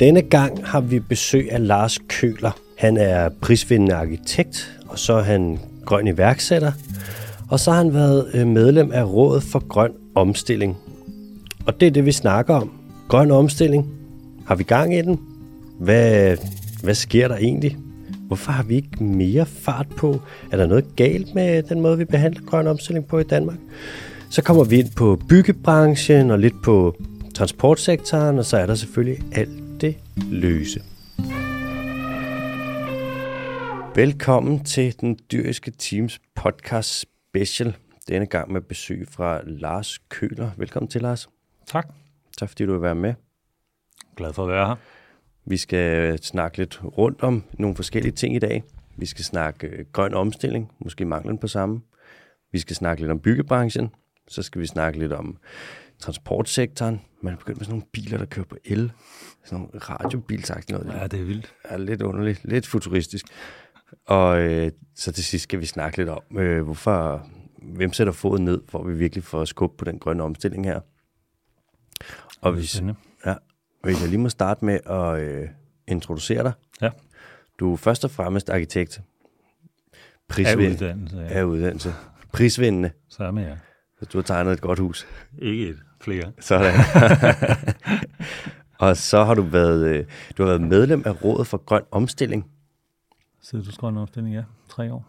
Denne gang har vi besøg af Lars Køler. Han er prisvindende arkitekt, og så er han grøn iværksætter. Og så har han været øh, medlem af Rådet for Grøn Omstilling. Og det er det, vi snakker om. Grøn omstilling. Har vi gang i den? Hvad, hvad sker der egentlig? Hvorfor har vi ikke mere fart på? Er der noget galt med den måde, vi behandler grøn omstilling på i Danmark? Så kommer vi ind på byggebranchen og lidt på transportsektoren, og så er der selvfølgelig alt løse. Velkommen til den dyriske teams podcast special. Denne gang med besøg fra Lars Køler. Velkommen til, Lars. Tak. Tak fordi du vil være med. Glad for at være her. Vi skal snakke lidt rundt om nogle forskellige ting i dag. Vi skal snakke øh, grøn omstilling, måske manglen på samme. Vi skal snakke lidt om byggebranchen. Så skal vi snakke lidt om transportsektoren. Man er begyndt med sådan nogle biler, der kører på el. Sådan nogle radiobilsagtige noget. Ja, det er vildt. er lidt underligt, lidt futuristisk. Og øh, så til sidst skal vi snakke lidt om, øh, hvorfor, hvem sætter foden ned, at vi virkelig får skub på den grønne omstilling her. Og hvis, ja, hvis jeg lige må starte med at øh, introducere dig. Ja. Du er først og fremmest arkitekt. Af uddannelse, ja. Af uddannelse. Prisvindende. Så er med jer. Så du har tegnet et godt hus. Ikke et, flere. Sådan. og så har du været, øh, du har været medlem af Rådet for Grøn Omstilling. Sidder du grøn omstilling, ja. Tre år.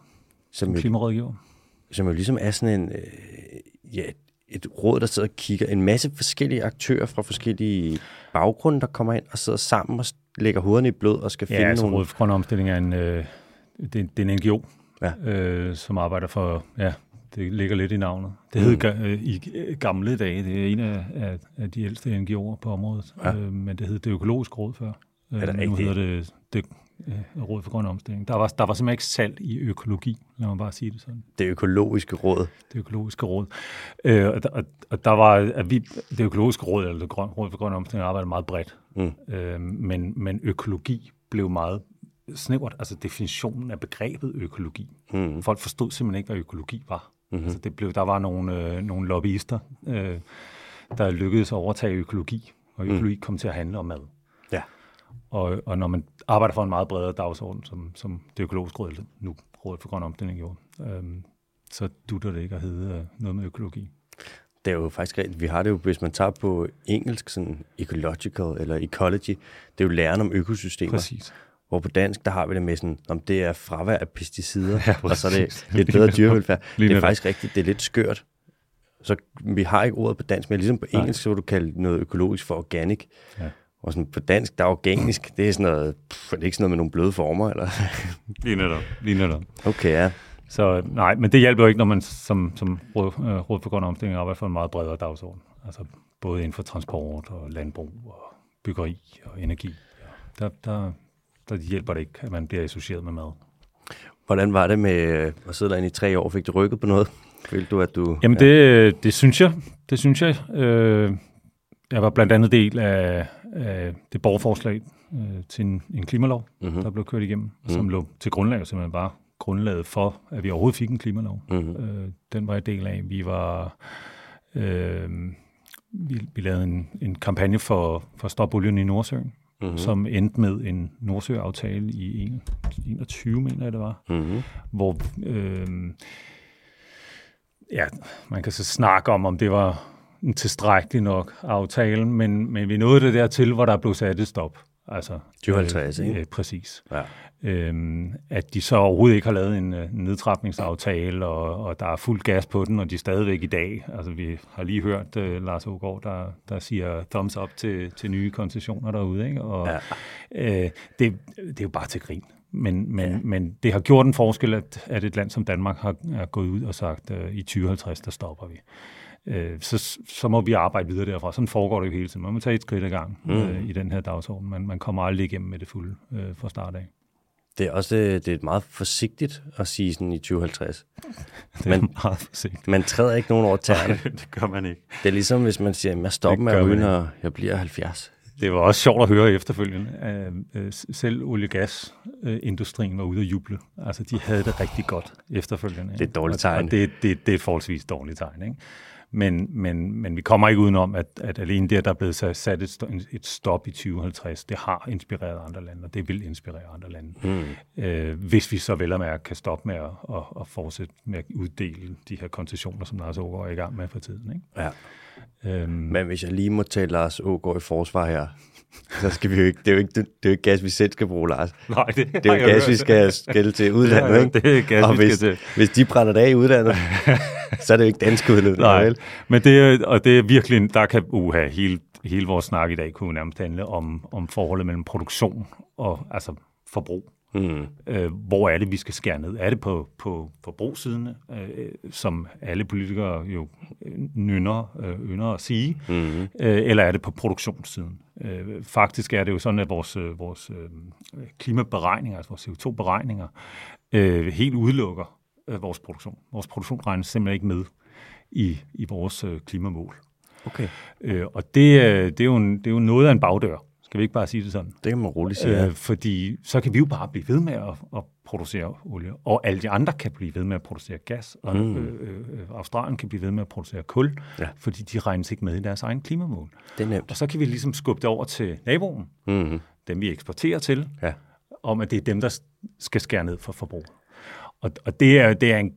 Som Som jo, klimarådgiver. som jo ligesom er sådan en, øh, ja, et råd, der sidder og kigger. En masse forskellige aktører fra forskellige baggrunde, der kommer ind og sidder sammen og lægger hovederne i blød og skal Ja, finde altså nogle... Rådet for Grøn Omstilling er en, øh, det, det er en NGO, Ja. øh, som arbejder for, ja, det ligger lidt i navnet. Det hed ga, øh, i øh, gamle dage, det er en af, af, af de ældste NGO'er på området, Ja. øh, men det hed det økologiske råd før. Øh, Er det nu rigtigt? hedder det, det øh, Råd for Grøn Omstilling. Der var, der var simpelthen ikke salg i økologi, lad mig bare sige det sådan. Det økologiske råd. det økologiske råd. Øh, og, der, og, og der var, at vi, det økologiske råd, eller det grøn, råd for grøn omstilling, arbejdede meget bredt. Mm. Øh, men, men økologi blev meget snævert, altså definitionen af begrebet økologi. Mm. Folk forstod simpelthen ikke, hvad økologi var. Mhm. Mm-hmm. Altså det blev, der var nogle, øh, nogle lobbyister, øh, der lykkedes at overtage økologi, og økologi mm. kom til at handle om mad. Ja. Og, og når man arbejder for en meget bredere dagsorden, som, som det økologiske råd, nu Rådet for Grøn Omstilling gjorde, øhm, så dutter det ikke at hedde øh, noget med økologi. Det er jo faktisk rigtigt. Vi har det jo, hvis man tager på engelsk, sådan ecological eller ecology, det er jo læren om økosystemer. Præcis. Hvor på dansk, der har vi det med sådan, om det er fravær af pesticider, Ja, og så er det lidt bedre dyrevelfærd. Det er faktisk rigtigt, det er lidt skørt. Så vi har ikke ordet på dansk, men ligesom på Nej. engelsk, så vil du kalde noget økologisk for organic. Ja. Og sådan på dansk, der er organisk, det er sådan noget, pff, er det ikke sådan noget med nogle bløde former, eller? Lige netop. Lige netop. Okay, ja. Så nej, men det hjælper jo ikke, når man som, som råd, øh, råd for grøn omstilling arbejder for en meget bredere dagsorden. Altså både inden for transport og landbrug og byggeri og energi. Der, der, der hjælper det ikke, at man bliver associeret med mad. Hvordan var det med øh, at sidde derinde i tre år? Fik du rykket på noget? Følte du, at du... Jamen det, det synes jeg. Det synes jeg. Øh, jeg var blandt andet del af, af det borgerforslag øh, til en, en klimalov, Mhm. mm-hmm. der blev kørt igennem, mm. som lå til grundlag, simpelthen var grundlaget for, at vi overhovedet fik en klimalov. Mhm. Øh, den var jeg del af. Vi var... Øh, vi, vi lavede en, en kampagne for, for Stop Olien i Nordsøen, Mhm. Mm-hmm. som endte med en Nordsø-aftale i en- 21, mener jeg det var, Mm-hmm. hvor øh, ja, man kan så snakke om, om det var en tilstrækkelig nok aftale, men, men vi nåede det dertil, hvor der blev sat et stop. Altså, 2050, ikke? Øh, præcis. Ja. Øhm, at de så overhovedet ikke har lavet en, øh, en nedtrapningsaftale, og, og der er fuld gas på den, og de er stadigvæk i dag. Altså, vi har lige hørt uh, Lars Ågaard, der, der siger thumbs up til, til nye koncessioner derude, ikke? Og Ja. øh, det, det er jo bare til grin. Men, men, ja. men det har gjort en forskel, at, at et land som Danmark har er gået ud og sagt, at i 2050, der stopper vi. Øh, så, så må vi arbejde videre derfra. Sådan foregår det jo hele tiden. Man må tage et skridt ad gang mm. øh, i den her dagsorden. Man, man kommer aldrig igennem med det fulde øh, fra start af. Det er også øh, det er meget forsigtigt at sige sådan i 2050. Det er Men- meget forsigtigt. Man træder ikke nogen over tæerne. det gør man ikke. Det er ligesom, hvis man siger, at jeg stopper med at ryge, man når jeg bliver 70. Det var også sjovt at høre efterfølgende. Øh, selv olie- og gasindustrien var ude at juble. Altså, de havde det rigtig godt efterfølgende. Det er et dårligt tegn. Og det, det, det er et forholdsvis dårligt tegn. Ikke? Men, men, men vi kommer ikke udenom, at, at alene det, der er blevet sat et, et stop i 2050, det har inspireret andre lande, og det vil inspirere andre lande. Mm. Øh, hvis vi så vel og mærke kan stoppe med at, at, at fortsætte med at uddele de her koncessioner, som Lars Ågaard er i gang med for tiden. Ikke? Ja. Øhm, Men hvis jeg lige må tage Lars Ågaard i forsvar her, så skal vi jo ikke, det er jo ikke, det, er jo ikke gas, vi selv skal bruge, Lars. Nej, det, det er jo gas, vi skal skælde til udlandet, det ikke? Det er gas, og vi hvis, skal til. hvis de brænder det af i udlandet, så er det jo ikke dansk udlandet. Nej, vel? men det og det er virkelig, der kan uha, hele, hele vores snak i dag kunne nærmest handle om, om forholdet mellem produktion og altså forbrug. Mm. Øh, hvor er det, vi skal skære ned? Er det på, på forbrugssiden, øh, som alle politikere jo nynner, øh, ynder at sige, mm. øh, eller er det på produktionssiden? Øh, faktisk er det jo sådan, at vores, øh, vores øh, klimaberegninger, altså vores CO2-beregninger, øh, helt udelukker øh, vores produktion. Vores produktion regnes simpelthen ikke med i, i vores øh, klimamål. Okay. Øh, og det, øh, det, er jo en, det er jo noget af en bagdør. Skal vi ikke bare sige det sådan? Det kan man roligt sige. Øh, fordi så kan vi jo bare blive ved med at, at producere olie, og alle de andre kan blive ved med at producere gas, og mm. øh, øh, Australien kan blive ved med at producere kul, ja. fordi de regnes ikke med i deres egen klimamål. Det er nemt. Og så kan vi ligesom skubbe det over til naboen, mm. dem vi eksporterer til, ja. om at det er dem, der skal skære ned for forbrug. Og, og det, er, det er en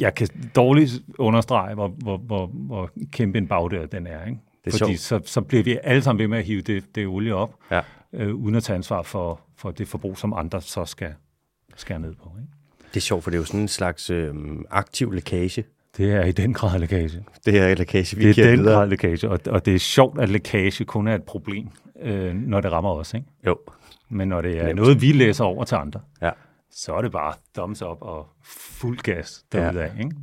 jeg kan dårligt understrege, hvor, hvor, hvor, hvor kæmpe en bagdør den er. Ikke? Det er Fordi så, så bliver vi alle sammen ved med at hive det, det olie op, ja. øh, uden at tage ansvar for, for det forbrug, som andre så skal skære ned på. Ikke? Det er sjovt, for det er jo sådan en slags øh, aktiv lækage. Det er i den grad lækage. Det er lækage, vi Det er den videre. grad lækage, og, og det er sjovt, at lækage kun er et problem, øh, når det rammer os. Ikke? Jo. Men når det er Nemt. noget, vi læser over til andre, ja. Så er det bare thumbs up og fuld gas derude ja. Ikke?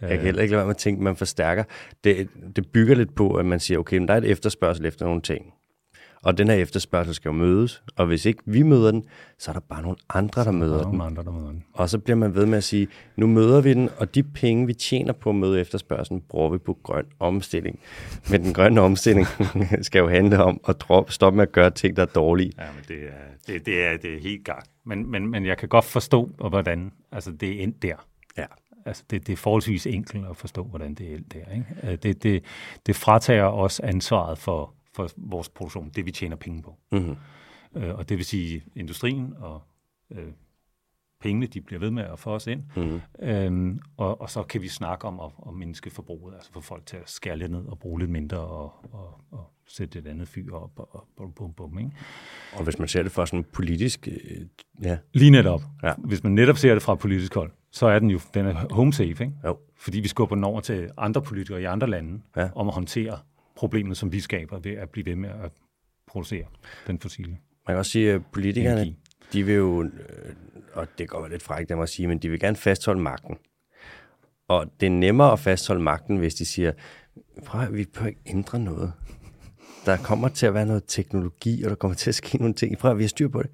Jeg kan heller ikke lade være med at tænke, at man forstærker. Det, det bygger lidt på, at man siger, okay, men der er et efterspørgsel efter nogle ting. Og den her efterspørgsel skal jo mødes, og hvis ikke vi møder den, så er der bare nogle andre, der møder den. Andre, der møder den. Og så bliver man ved med at sige, nu møder vi den, og de penge, vi tjener på at møde efterspørgselen, bruger vi på grøn omstilling. Men den grønne omstilling skal jo handle om at droppe, stoppe med at gøre ting, der er dårlige. Ja, men det er, det, det er, det er helt gang. Men, men, men jeg kan godt forstå, hvordan altså, det er endt der. Ja. Altså det, det er forholdsvis enkelt at forstå, hvordan det er der. Ikke? Øh, det, det, det fratager os ansvaret for, for vores produktion, det vi tjener penge på. Mm-hmm. Og det vil sige industrien og øh, pengene, de bliver ved med at få os ind. Mm-hmm. Øhm, og, og så kan vi snakke om at, at mindske forbruget, altså få folk til at skære lidt ned og bruge lidt mindre og, og, og sætte et andet fyr op og, og bum, bum, bum, ikke? Og hvis man ser det fra sådan politisk... Øh, ja. Lige netop. Ja. Hvis man netop ser det fra politisk hold, så er den jo den er home safe, ikke? Jo. Fordi vi skubber den over til andre politikere i andre lande ja. om at håndtere problemet, som vi skaber ved at blive ved med at producere den fossile Man kan også sige, at politikerne, energi. de vil jo, øh, og det går lidt frækt, jeg må sige, men de vil gerne fastholde magten. Og det er nemmere at fastholde magten, hvis de siger, prøv vi behøver ikke ændre noget. Der kommer til at være noget teknologi, og der kommer til at ske nogle ting. Prøv vi har styr på det.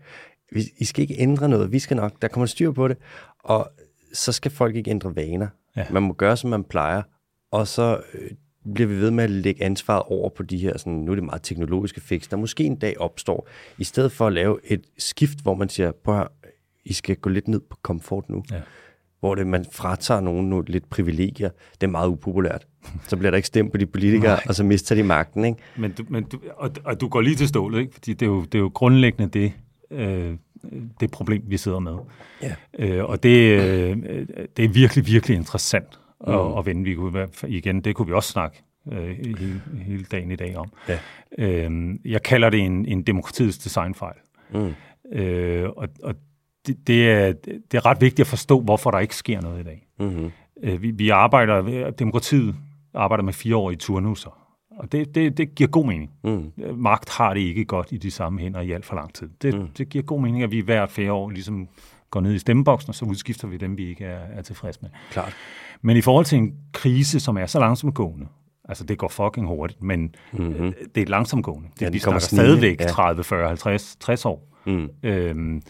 I skal ikke ændre noget. Vi skal nok, der kommer styr på det. Og så skal folk ikke ændre vaner. Ja. Man må gøre, som man plejer, og så øh, bliver vi ved med at lægge ansvaret over på de her, sådan, nu er det meget teknologiske fix, der måske en dag opstår, i stedet for at lave et skift, hvor man siger, prøv at I skal gå lidt ned på komfort nu. Ja. Hvor det, man fratager nogen nogle lidt privilegier. Det er meget upopulært. Så bliver der ikke stemt på de politikere, Nej. og så mister de magten. Ikke? Men du, men du, og, og du går lige til stålet, ikke? fordi det er, jo, det er jo grundlæggende det, øh, det problem, vi sidder med. Ja. Øh, og det, øh, det er virkelig, virkelig interessant mm. at, at vende. Vi kunne, igen, det kunne vi også snakke øh, hele, hele dagen i dag om. Ja. Øh, jeg kalder det en, en demokratiets designfejl. Mm. Øh, og og det, det, er, det er ret vigtigt at forstå, hvorfor der ikke sker noget i dag. Mm-hmm. Øh, vi, vi arbejder, demokratiet arbejder med fireårige turnusser. Og det, det, det giver god mening. Mm. Magt har det ikke godt i de samme hænder i alt for lang tid. Det, mm. det giver god mening, at vi hvert fjerde år ligesom går ned i stemmeboksen, og så udskifter vi dem, vi ikke er, er tilfredse med. Klart. Men i forhold til en krise, som er så langsomt gående, altså det går fucking hurtigt, men mm-hmm. det er langsomt gående. Det, ja, vi snakker stadigvæk ja. 30, 40, 50, 60 år. Mm. Øhm,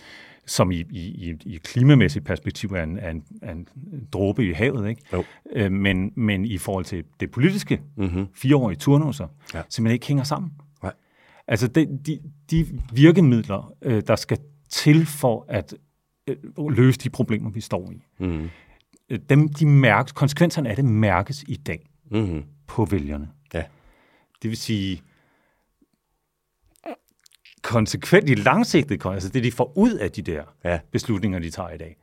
som i, i, i klimamæssigt perspektiv er en, er en, er en dråbe i havet. Ikke? Jo. Øh, men, men i forhold til det politiske, mm-hmm. fireårige turnusser, ja. simpelthen ikke hænger sammen. Nej. Altså de, de, de virkemidler, øh, der skal til for at øh, løse de problemer, vi står i, mm. dem, de mærkes, konsekvenserne af det mærkes i dag. Mm-hmm. på vælgerne. Ja. Det vil sige, konsekvent i langsigtet, altså det de får ud af de der Ja. beslutninger, de tager i dag,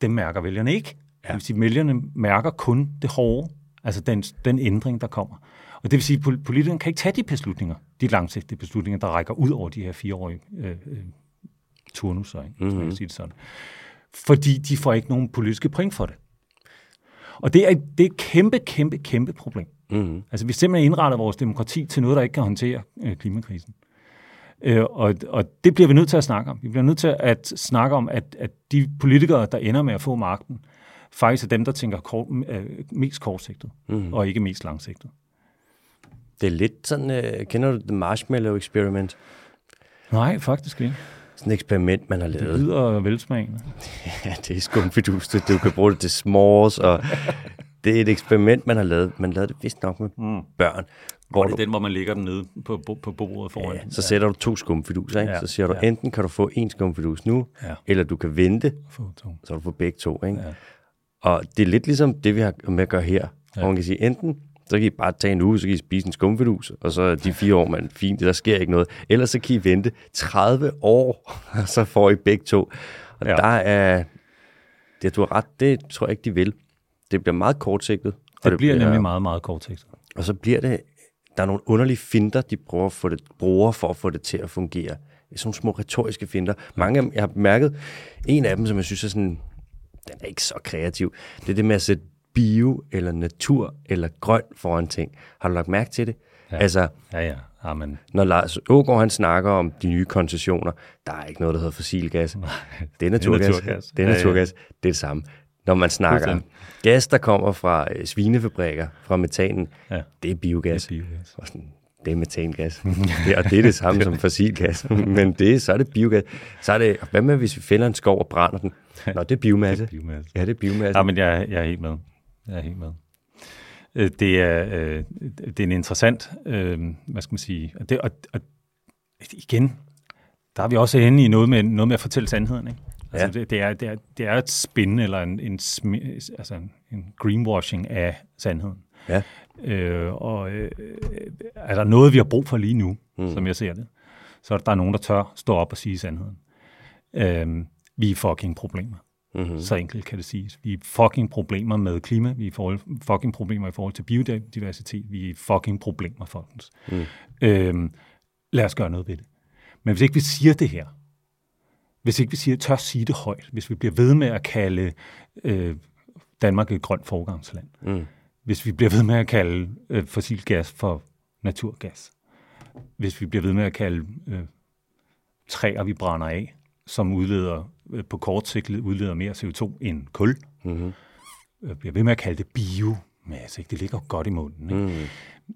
det mærker vælgerne ikke. Ja. Det vil sige, vælgerne mærker kun det hårde, altså den, den ændring, der kommer. Og det vil sige, at pol- politikerne kan ikke tage de beslutninger, de langsigtede beslutninger, der rækker ud over de her fireårige øh, øh, turnusser, ikke? Mm-hmm. Mhm. sige det sådan. Fordi de får ikke nogen politiske point for det. Og det er, det er et kæmpe, kæmpe, kæmpe problem. Mm-hmm. Altså, vi simpelthen indrettet vores demokrati til noget, der ikke kan håndtere øh, klimakrisen. Øh, og, og det bliver vi nødt til at snakke om. Vi bliver nødt til at snakke om, at, at de politikere, der ender med at få magten, faktisk er dem, der tænker kort, øh, mest kortsigtet, mm. og ikke mest langsigtet. Det er lidt sådan, øh, kender du The Marshmallow Experiment? Nej, faktisk ikke. Sådan et eksperiment, man har Det lavet. lyder velsmagende. Ja, det er skumfidus. Du, kan bruge det til s'mores, og det er et eksperiment, man har lavet. Man lavede det vist nok med Mm. børn. Hvor Det er du, den, hvor man lægger den nede på, på, på bordet foran. ja, så sætter du to skumfiduser, ikke? Ja, Så siger du, ja. enten kan du få en skumfidus nu, Ja. eller du kan vente, Få to. så du får begge to, ikke? Ja. Og det er lidt ligesom det, vi har med at gøre her. Ja. Hvor man kan sige, enten så kan I bare tage en uge, så kan I spise en skumfidus, og så de fire år, man fint, der sker ikke noget. Ellers så kan I vente 30 år, og så får I begge to. Og Ja. der er, det du har ret, det tror jeg ikke, de vil. Det bliver meget kortsigtet. og Det bliver nemlig meget, meget kortsigtet. Og så bliver det, der er nogle underlige finder, de bruger, at få det, bruger for at få det til at fungere. Det er sådan nogle små retoriske finder. Mange af dem, jeg har bemærket, en af dem, som jeg synes er sådan, den er ikke så kreativ, det er det med at sætte bio, eller natur, eller grøn foran ting. Har du lagt mærke til det? Ja. Altså, Ja, ja. Amen. når Lars Ågaard han snakker om de nye koncessioner, der er ikke noget, der hedder fossilgas. Det er naturgas. naturgas. Det er Ja, ja. naturgas. Det er det samme. Når man snakker Fuldstændig. gas, der kommer fra øh, svinefabrikker, fra metanen, Ja. det er biogas. Det er biogas. Og sådan, det er metangas. det, og det er det samme som fossilgas. Men det, så er det biogas. Så er det, hvad med, hvis vi fælder en skov og brænder den? Nå, det er biomasse. Biomasse. Ja, det er biomasse. Ja, men jeg, jeg er helt med. Jeg er helt med. Øh, Det er, øh, det er en interessant, øh, hvad skal man sige, og, det, og, og igen, der er vi også inde i noget med, noget med at fortælle sandheden. Ikke? Altså, Ja. det, det, er, det, er, det er et spin eller en, en, smi- altså en, en greenwashing af sandheden. Ja. Øh, og øh, er der noget, vi har brug for lige nu, mm. som jeg ser det, så er der nogen, der tør stå op og sige sandheden. Øh, vi er fucking problemer. Mm-hmm. Så enkelt kan det siges. Vi er fucking problemer med klima, vi er fucking problemer i forhold til biodiversitet, vi er fucking problemer, folkens. Mm. Øhm, lad os gøre noget ved det. Men hvis ikke vi siger det her, hvis ikke vi siger, tør sige det højt, hvis vi bliver ved med at kalde øh, Danmark et grønt forgangsland, Mm. hvis vi bliver ved med at kalde øh, fossil gas for naturgas, hvis vi bliver ved med at kalde øh, træer, vi brænder af, som udleder på kort sigt udleder mere CO2 end kul, Mm-hmm. øh, bliver ved med at kalde det biomasse. Ikke? Det ligger godt i munden. Ikke? Mm.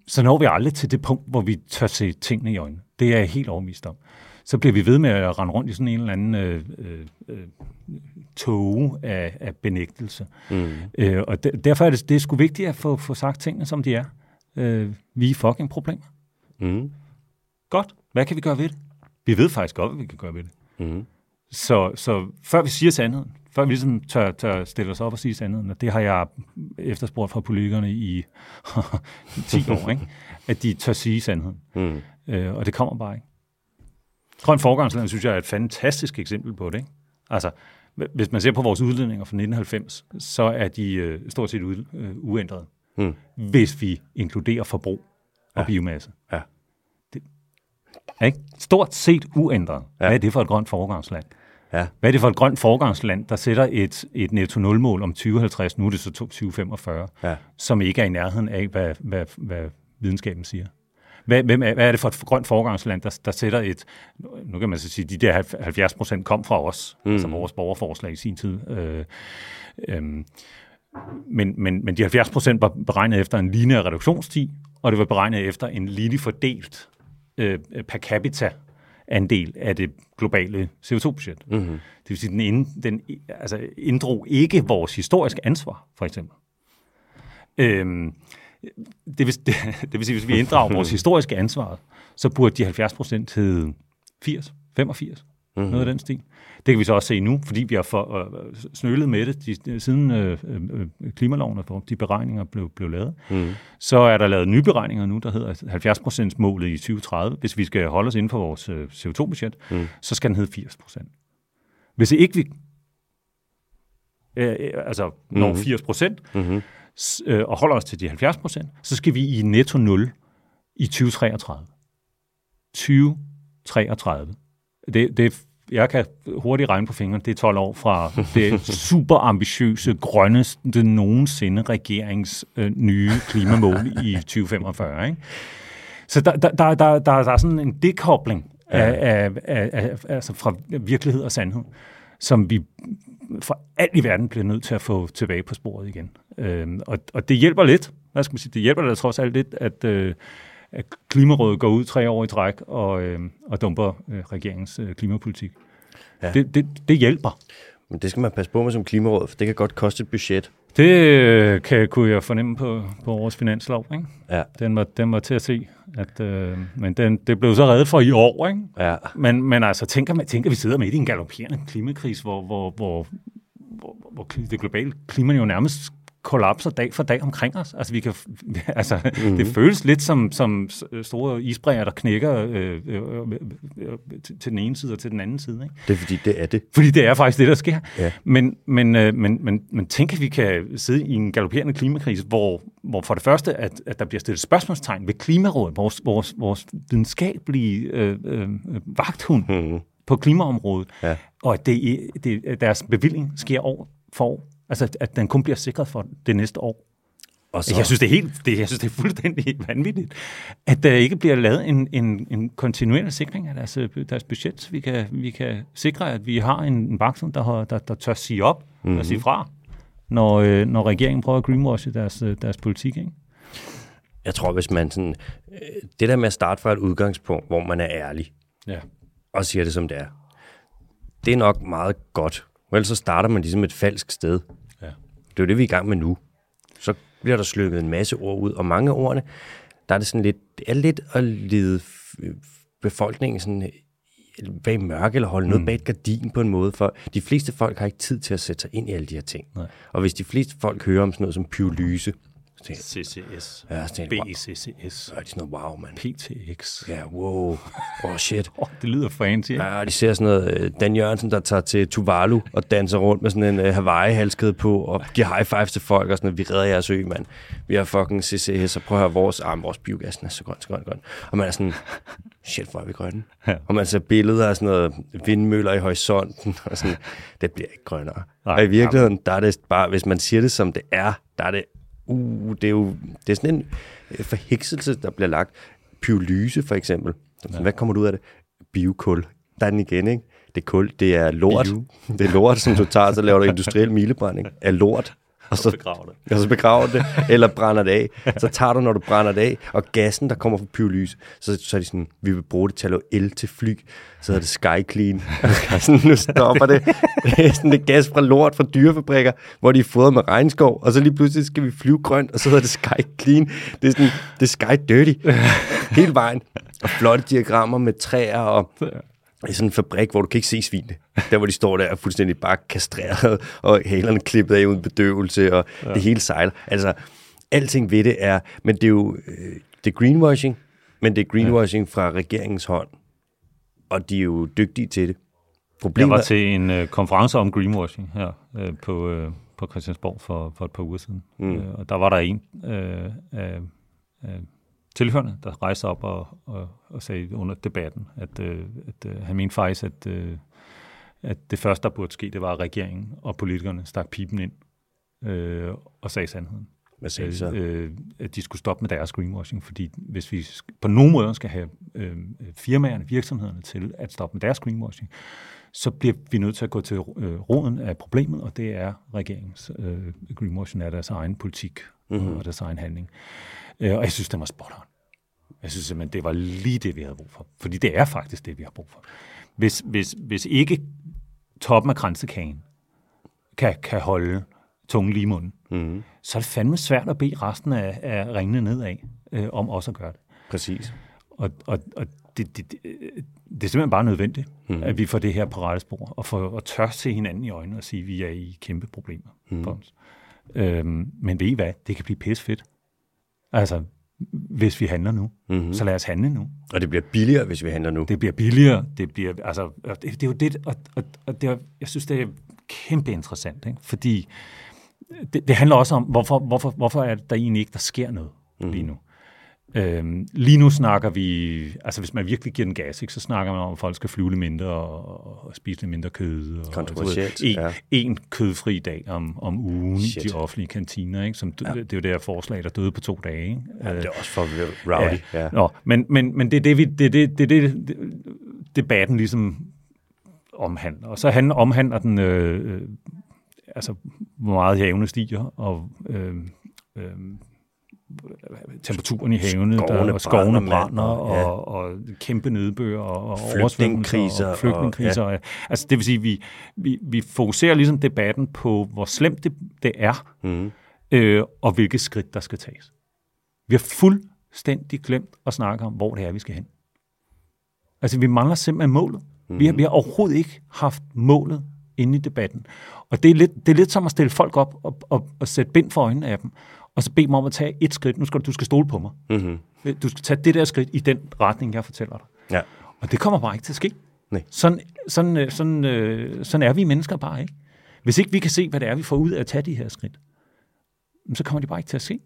Så når vi aldrig til det punkt, hvor vi tør se tingene i øjnene. Det er jeg helt overbevist om. Så bliver vi ved med at rende rundt i sådan en eller anden øh, øh, øh, tåge af, af benægtelse. Mm. Øh, og de, derfor er det, det er sgu vigtigt at få, få sagt tingene, som de er. Øh, vi er fucking problemer. Mm. Godt. Hvad kan vi gøre ved det? Vi ved faktisk godt, hvad vi kan gøre ved det. Mm. Så, så før vi siger sandheden, før vi ligesom tør, tør stille os op og sige sandheden, og det har jeg efterspurgt fra politikerne i 10 år, ikke? at de tør sige sandheden. Mm. Øh, og det kommer bare ikke. Grøn forgangsland, synes jeg, er et fantastisk eksempel på det. Ikke? Altså, hvis man ser på vores udledninger fra 1990, så er de øh, stort set ud, øh, uændrede, Mm. hvis vi inkluderer forbrug og Ja. biomasse. Ja. Ikke? Stort set uændret. Ja. Hvad er det for et grønt foregangsland? Ja. Hvad er det for et grønt foregangsland, der sætter et, et netto-nul-mål om 2050, nu er det så 2045, Ja. som ikke er i nærheden af, hvad, hvad, hvad videnskaben siger? Hvad, hvem er, hvad er det for et grønt foregangsland, der, der sætter et, nu kan man så sige, de der 70 procent kom fra os, mm. altså vores borgerforslag i sin tid. Øh, øh, men, men, men de 70 procent var beregnet efter en lineær reduktionstid, og det var beregnet efter en linje fordelt øh, per capita andel af det globale CO2-budget. Mm-hmm. Det vil sige, den, ind, den altså, inddrog ikke vores historiske ansvar, for eksempel. Øhm, det, vil, det, det vil sige, hvis vi inddrager vores historiske ansvar, så burde de 70 procent hedde 80, 85. Mm-hmm. Noget af den stil. Det kan vi så også se nu, fordi vi har for, øh, snølet med det, de, siden øh, øh, klimaloven og de beregninger blev, blev lavet. Mm. Så er der lavet nye beregninger nu, der hedder 70% målet i 2030. Hvis vi skal holde os inden for vores øh, CO2-budget, mm. så skal den hedde 80%. Hvis ikke vi øh, øh altså når mm-hmm. 80 procent, mm-hmm. øh, og holder os til de 70 procent, så skal vi i netto 0 i 2033. 2033. Det, det, jeg kan hurtigt regne på fingrene, det er 12 år fra det super ambitiøse, grønneste nogensinde regerings øh, nye klimamål i 2045. Ikke? Så der, der, der, der, der, der er sådan en dekobling ja. af, af, af, altså fra virkelighed og sandhed, som vi for alt i verden bliver nødt til at få tilbage på sporet igen. Øh, og, og det hjælper lidt, hvad skal man sige, det hjælper da trods alt lidt, at, øh, at Klimarådet går ud tre år i træk og, øh, og dumper øh, regeringens øh, klimapolitik. Ja. Det, det, det hjælper. Men det skal man passe på med som klimaråd, for det kan godt koste et budget. Det øh, kan, kunne jeg fornemme på, på vores finanslov. Ikke? Ja. Den, var, den var til at se. At, øh, men den, det blev så reddet for i år. Ikke? Ja. Men, men altså, tænker, man, tænker vi sidder midt i en galopperende klimakris, hvor, hvor, hvor, hvor, hvor det globale klima jo nærmest kollapser dag for dag omkring os. Altså, vi kan, altså mm-hmm. det føles lidt som, som store isbræger, der knækker øh, øh, øh, til, til den ene side og til den anden side. Ikke? Det er fordi, det er det. Fordi det er faktisk det, der sker. Ja. Men, men, øh, men, men, men tænk, at vi kan sidde i en galopperende klimakrise, hvor, hvor for det første, at, at der bliver stillet spørgsmålstegn ved Klimarådet, vores, vores, vores videnskabelige øh, øh, vagthund mm-hmm. på klimaområdet, ja. og at det, det, deres bevilling sker år for år. Altså, at den kun bliver sikret for det næste år. Og så... Jeg synes, det er helt, det, jeg synes, det er fuldstændig vanvittigt, at der ikke bliver lavet en, en, en kontinuerlig sikring af deres, deres budget, vi kan, vi kan sikre, at vi har en, en voksen, der, der, der tør sige op mm-hmm. og sige fra, når, øh, når regeringen prøver at greenwashe deres, øh, deres politik. Ikke? Jeg tror, hvis man sådan... Øh, det der med at starte fra et udgangspunkt, hvor man er ærlig, ja. og siger det, som det er, det er nok meget godt. Ellers så starter man ligesom et falsk sted. Det er jo det, vi er i gang med nu. Så bliver der slykket en masse ord ud, og mange af ordene, der er det sådan lidt, det er lidt at lide befolkningen sådan bag mørke eller holde mm. noget bag et gardin på en måde, for de fleste folk har ikke tid til at sætte sig ind i alle de her ting. Nej. Og hvis de fleste folk hører om sådan noget som pyrolyse, CCS. Ja, så tænkte, BCCS. Ja, det er sådan noget, wow, man. PTX. Ja, wow. Oh, shit. oh, det lyder fancy. Ja, de ser sådan noget, øh, Dan Jørgensen, der tager til Tuvalu og danser rundt med sådan en uh, Hawaii-halskede på, og giver high fives til folk, og sådan noget, vi redder jeres ø, mand. Vi har fucking CCS, og prøv at høre, vores, ah, vores biogas er så grøn, så grøn, grøn. Og man er sådan, shit, hvor er vi grønne. Ja. Og man ser billeder af sådan noget vindmøller i horisonten, og sådan, det bliver ikke grønnere. Nej, og i virkeligheden, der er det bare, hvis man siger det som det er, der er det uh, det er jo det er sådan en øh, forhekselse, der bliver lagt. Pyrolyse for eksempel. Ja. Hvad kommer du ud af det? Biokul. Der er den igen, ikke? Det er kul, det er lort. Bio. Det er lort, som du tager, så laver du industriel milebrænding af lort og så, begraver det. Og så begraver det, eller brænder det af. Så tager du, når du brænder det af, og gassen, der kommer fra pyrolyse, så, så er de sådan, vi vil bruge det til at lave el til fly. Så hedder det Sky Clean. sådan, nu stopper det. Det er sådan det gas fra lort fra dyrefabrikker, hvor de er fodret med regnskov, og så lige pludselig skal vi flyve grønt, og så hedder det Sky Clean. Det er sådan, det er Sky Dirty. Hele vejen. Og flotte diagrammer med træer og i sådan en fabrik, hvor du kan ikke se svinene. Der, hvor de står der fuldstændig bare kastreret, og halerne klippet af uden bedøvelse, og ja. det hele sejler. Altså, alting ved det er, men det er jo, øh, det er greenwashing, men det er greenwashing ja. fra regeringens hånd, og de er jo dygtige til det. Problemet... Jeg var til en uh, konference om greenwashing her uh, på, uh, på Christiansborg for, for et par uger siden, mm. uh, og der var der en uh, uh, uh, tilhørende, der rejste op og, og, og sagde under debatten, at, øh, at øh, han mente faktisk, at, øh, at det første, der burde ske, det var, at regeringen og politikerne stak pipen ind øh, og sagde sandheden. Hvad sagde de så? Øh, at de skulle stoppe med deres greenwashing, fordi hvis vi på nogen måde skal have øh, firmaerne, virksomhederne til at stoppe med deres greenwashing, så bliver vi nødt til at gå til øh, roden af problemet, og det er regeringens øh, greenwashing af deres egen politik mm-hmm. og deres egen handling. Øh, og jeg synes, det var spot on. Jeg synes simpelthen, det var lige det, vi havde brug for. Fordi det er faktisk det, vi har brug for. Hvis, hvis, hvis ikke toppen af kransekagen kan, kan holde tungen lige i munden, mm. så er det fandme svært at bede resten af, af ringene nedad øh, om også at gøre det. Præcis. Og, og, og det, det, det, det er simpelthen bare nødvendigt, mm. at vi får det her på rette spor, og får at tør se hinanden i øjnene og sige, at vi er i kæmpe problemer mm. for os. Øhm, men ved I hvad? Det kan blive pisse fedt. Altså, hvis vi handler nu. Mm-hmm. Så lad os handle nu. Og det bliver billigere, hvis vi handler nu. Det bliver billigere. Det bliver, altså, det, det er jo det, og, og, og det er, jeg synes, det er kæmpe interessant, ikke? fordi det, det handler også om, hvorfor, hvorfor, hvorfor er det der egentlig ikke, der sker noget mm. lige nu. Øhm, lige nu snakker vi, altså hvis man virkelig giver den gas, ikke, så snakker man om, at folk skal flyve lidt mindre og, og spise lidt mindre kød. Og, Kontroversielt, en, ja. en kødfri dag om, om ugen Shit. i de offentlige kantiner. Ikke, som, ja. Det er jo det her forslag, der døde på to dage. Ikke? Ja, det er også for rowdy. Ja. Ja. Nå, men, men, men det er det, vi, det, det, det, det, det, debatten ligesom omhandler. Og så han omhandler den, øh, øh, altså hvor meget havene stiger, og øh, øh, temperaturen i havene, skovene der, og skovene brænder, brænder og, ja. og, og kæmpe nedbør og, og flygtningekriser. Og flygtningekriser. Og, ja. Altså det vil sige, vi, vi, vi fokuserer ligesom debatten på, hvor slemt det, det er, mm. øh, og hvilke skridt der skal tages. Vi har fuldstændig glemt at snakke om, hvor det er, vi skal hen. Altså vi mangler simpelthen målet. Mm. Vi, har, vi har overhovedet ikke haft målet inde i debatten. Og det er lidt, det er lidt som at stille folk op og, og, og sætte bind for øjnene af dem og så bede mig om at tage et skridt. Nu skal du, du skal stole på mig. Mm-hmm. Du skal tage det der skridt i den retning, jeg fortæller dig. Ja. Og det kommer bare ikke til at ske. Nej. Sådan, sådan, øh, sådan, øh, sådan er vi mennesker bare ikke. Hvis ikke vi kan se, hvad det er, vi får ud af at tage de her skridt, så kommer de bare ikke til at se.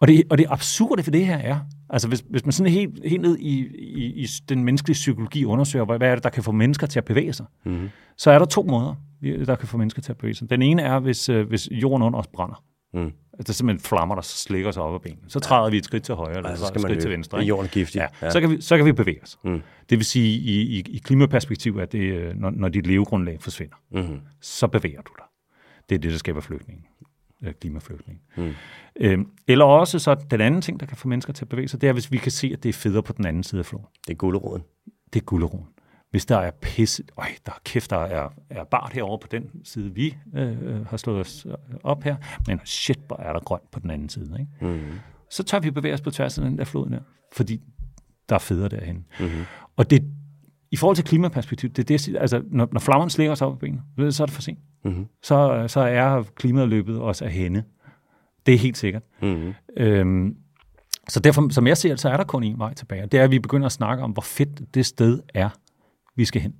Og det, og det absurde for det her er, altså hvis, hvis man sådan helt, helt ned i, i, i den menneskelige psykologi undersøger, hvad, hvad er det, der kan få mennesker til at bevæge sig, mm-hmm. så er der to måder, der kan få mennesker til at bevæge sig. Den ene er, hvis, øh, hvis jorden under os brænder. Mm. Altså, det er simpelthen flammer, der slikker sig op af benene. Så træder ja. vi et skridt til højre, eller ja, så skal et skridt til venstre. Ikke? Jorden giftig. Ja. ja. Så, kan vi, så kan vi bevæge os. Mm. Det vil sige, i, i, i klimaperspektiv, at det, øh, når, når dit levegrundlag forsvinder, mm. så bevæger du dig. Det er det, der skaber flygtning. Øh, klimaflygtning. Mm. Øhm, eller også så den anden ting, der kan få mennesker til at bevæge sig, det er, hvis vi kan se, at det er federe på den anden side af floden. Det er gulderoden. Det er gulderoden hvis der er pisse, øj, der er kæft, der er, er bart herovre på den side, vi øh, har slået os op her, men shit, hvor er der grønt på den anden side. Ikke? Mm. Så tør vi bevæge os på tværs af den der her, fordi der er federe derhen. Mm-hmm. Og det, i forhold til klimaperspektiv, det, det, altså, når, når flammerne slikker sig op på benene, så er det for sent. Mm-hmm. Så, så er klimaet løbet også af hende. Det er helt sikkert. Mm-hmm. Øhm, så derfor, som jeg ser det, så er der kun en vej tilbage. Det er, at vi begynder at snakke om, hvor fedt det sted er, vi skal hen.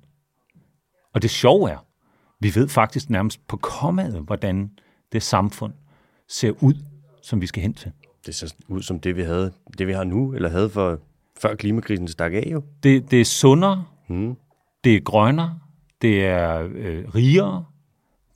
Og det sjove er, vi ved faktisk nærmest på kommaet, hvordan det samfund ser ud, som vi skal hen til. Det ser ud som det, vi havde, det vi har nu, eller havde for før klimakrisen stak af jo. Det, det er sundere, mm. det er grønnere, det er øh, rigere,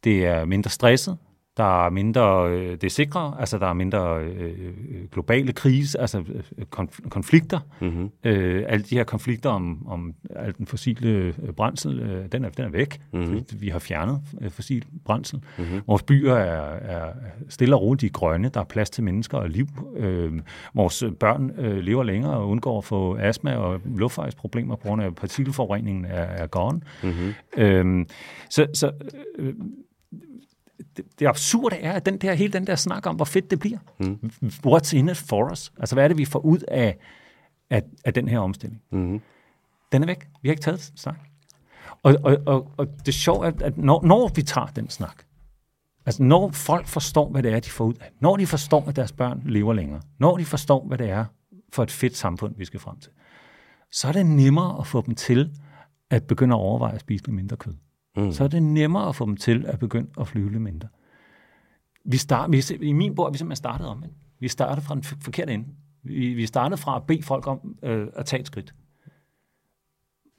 det er mindre stresset, der er mindre, øh, det er sikre, altså der er mindre øh, globale krise, altså øh, konf- konflikter. Mm-hmm. Øh, alle de her konflikter om, om al den fossile øh, brændsel, øh, den, er, den er væk. Mm-hmm. Vi har fjernet øh, fossil brændsel. Mm-hmm. Vores byer er, er stille og roligt, de er grønne, der er plads til mennesker og liv. Øh, vores børn øh, lever længere og undgår at få astma og luftfejsproblemer på grund af partikelforureningen er, er gone. Mm-hmm. Øh, så så øh, det, det absurde er, at den der, hele den der snak om, hvor fedt det bliver. Mm. What's in it for us? Altså, hvad er det, vi får ud af, af, af den her omstilling? Mm. Den er væk. Vi har ikke taget snak. Og, og, og, og det er sjovt, at, at når, når vi tager den snak, altså når folk forstår, hvad det er, de får ud af, når de forstår, at deres børn lever længere, når de forstår, hvad det er for et fedt samfund, vi skal frem til, så er det nemmere at få dem til at begynde at overveje at spise lidt mindre kød mm. Så er det nemmere at få dem til at begynde at flyve lidt mindre. Vi start, vi, I min bog er vi simpelthen startet om. Ikke? Vi startede fra den forkerte ende. Vi, vi startede fra at bede folk om øh, at tage et skridt.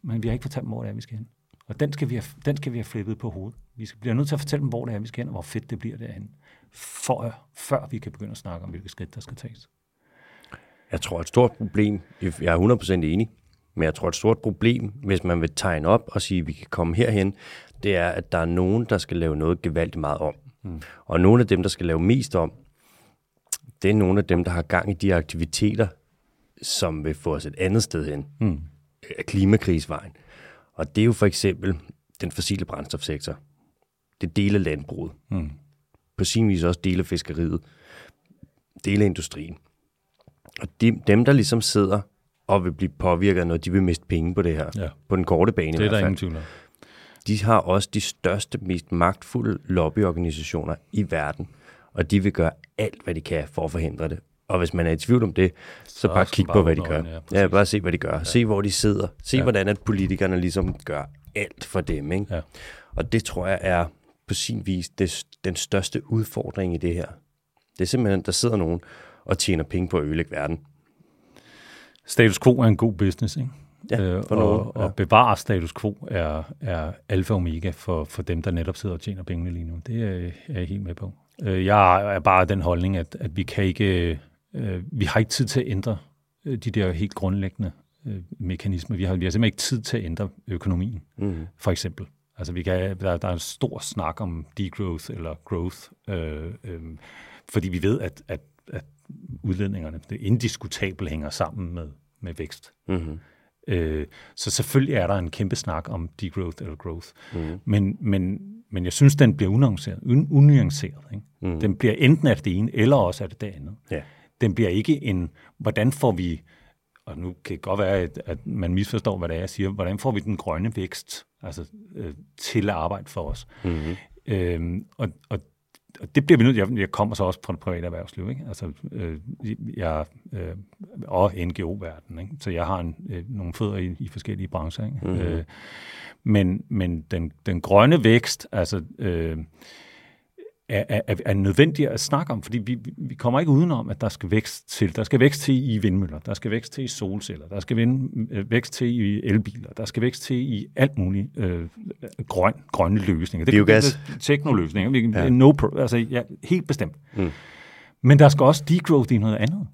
Men vi har ikke fortalt dem, hvor det er, vi skal hen. Og den skal vi have, den skal vi have flippet på hovedet. Vi skal blive nødt til at fortælle dem, hvor det er, vi skal hen, og hvor fedt det bliver derhen, for, før vi kan begynde at snakke om, hvilke skridt, der skal tages. Jeg tror, et stort problem, jeg er 100% enig, men jeg tror, et stort problem, hvis man vil tegne op og sige, at vi kan komme herhen, det er, at der er nogen, der skal lave noget gevaldigt meget om. Mm. Og nogle af dem, der skal lave mest om, det er nogle af dem, der har gang i de aktiviteter, som vil få os et andet sted hen. Mm. Klimakrigsvejen. Og det er jo for eksempel den fossile brændstofsektor. Det dele landbruget. Mm. På sin vis også dele fiskeriet. Dele industrien. Og de, dem, der ligesom sidder og vil blive påvirket noget. De vil miste penge på det her. Ja. På den korte bane Det er der ingen tvivl om. De har også de største, mest magtfulde lobbyorganisationer i verden. Og de vil gøre alt, hvad de kan for at forhindre det. Og hvis man er i tvivl om det, så, så bare kig på, hvad de gør. ja, Ja, bare se, hvad de gør. Ja. Se, hvor de sidder. Se, ja. hvordan at politikerne ligesom gør alt for dem. Ikke? Ja. Og det tror jeg er på sin vis det, den største udfordring i det her. Det er simpelthen, der sidder nogen og tjener penge på at ødelægge verden. Status quo er en god business, ikke? Ja, Øh, og, nogen, ja. og bevare status quo er, er alfa og omega for, for dem, der netop sidder og tjener pengene lige nu. Det er, er jeg helt med på. Øh, Jeg er bare den holdning, at, at vi kan ikke, øh, vi har ikke tid til at ændre øh, de der helt grundlæggende øh, mekanismer. Vi har, vi har simpelthen ikke tid til at ændre økonomien, Mm. for eksempel. Altså, vi kan, der, der er en stor snak om degrowth eller growth, øh, øh, fordi vi ved, at, at, at udledningerne, det indiskutabelt hænger sammen med, med vækst. Mm-hmm. Øh, så selvfølgelig er der en kæmpe snak om degrowth eller growth. Mm. Men, men, men jeg synes, den bliver unuanceret. Un, unuanceret ikke? Mm. Den bliver enten af det ene, eller også af det andet. Ja. Den bliver ikke en, hvordan får vi, og nu kan det godt være, at, at man misforstår, hvad det er, jeg siger, hvordan får vi den grønne vækst altså, øh, til at arbejde for os? Mm-hmm. Øhm, og, og det bliver vi nødt jeg, jeg kommer så også fra det private erhvervsliv, ikke? Altså, øh, jeg, øh, og NGO-verdenen, ikke? Så jeg har en, øh, nogle fødder i, i forskellige brancher, ikke? Mhm. Øh, men men den, den grønne vækst, altså, øh, er, er, er nødvendig at snakke om, fordi vi, vi- kommer ikke udenom, at der skal vækst til. Der skal vækst til i vindmøller, der skal vækst til i solceller, der skal øh, vækst til i elbiler, der skal vækst til i alt muligt øh, grøn, grønne løsninger. Det Biogas. Det, teknoloøsninger. Vi, ja. no, pro- altså, ja, helt bestemt. Mm. Men der skal også degrowth i noget andet.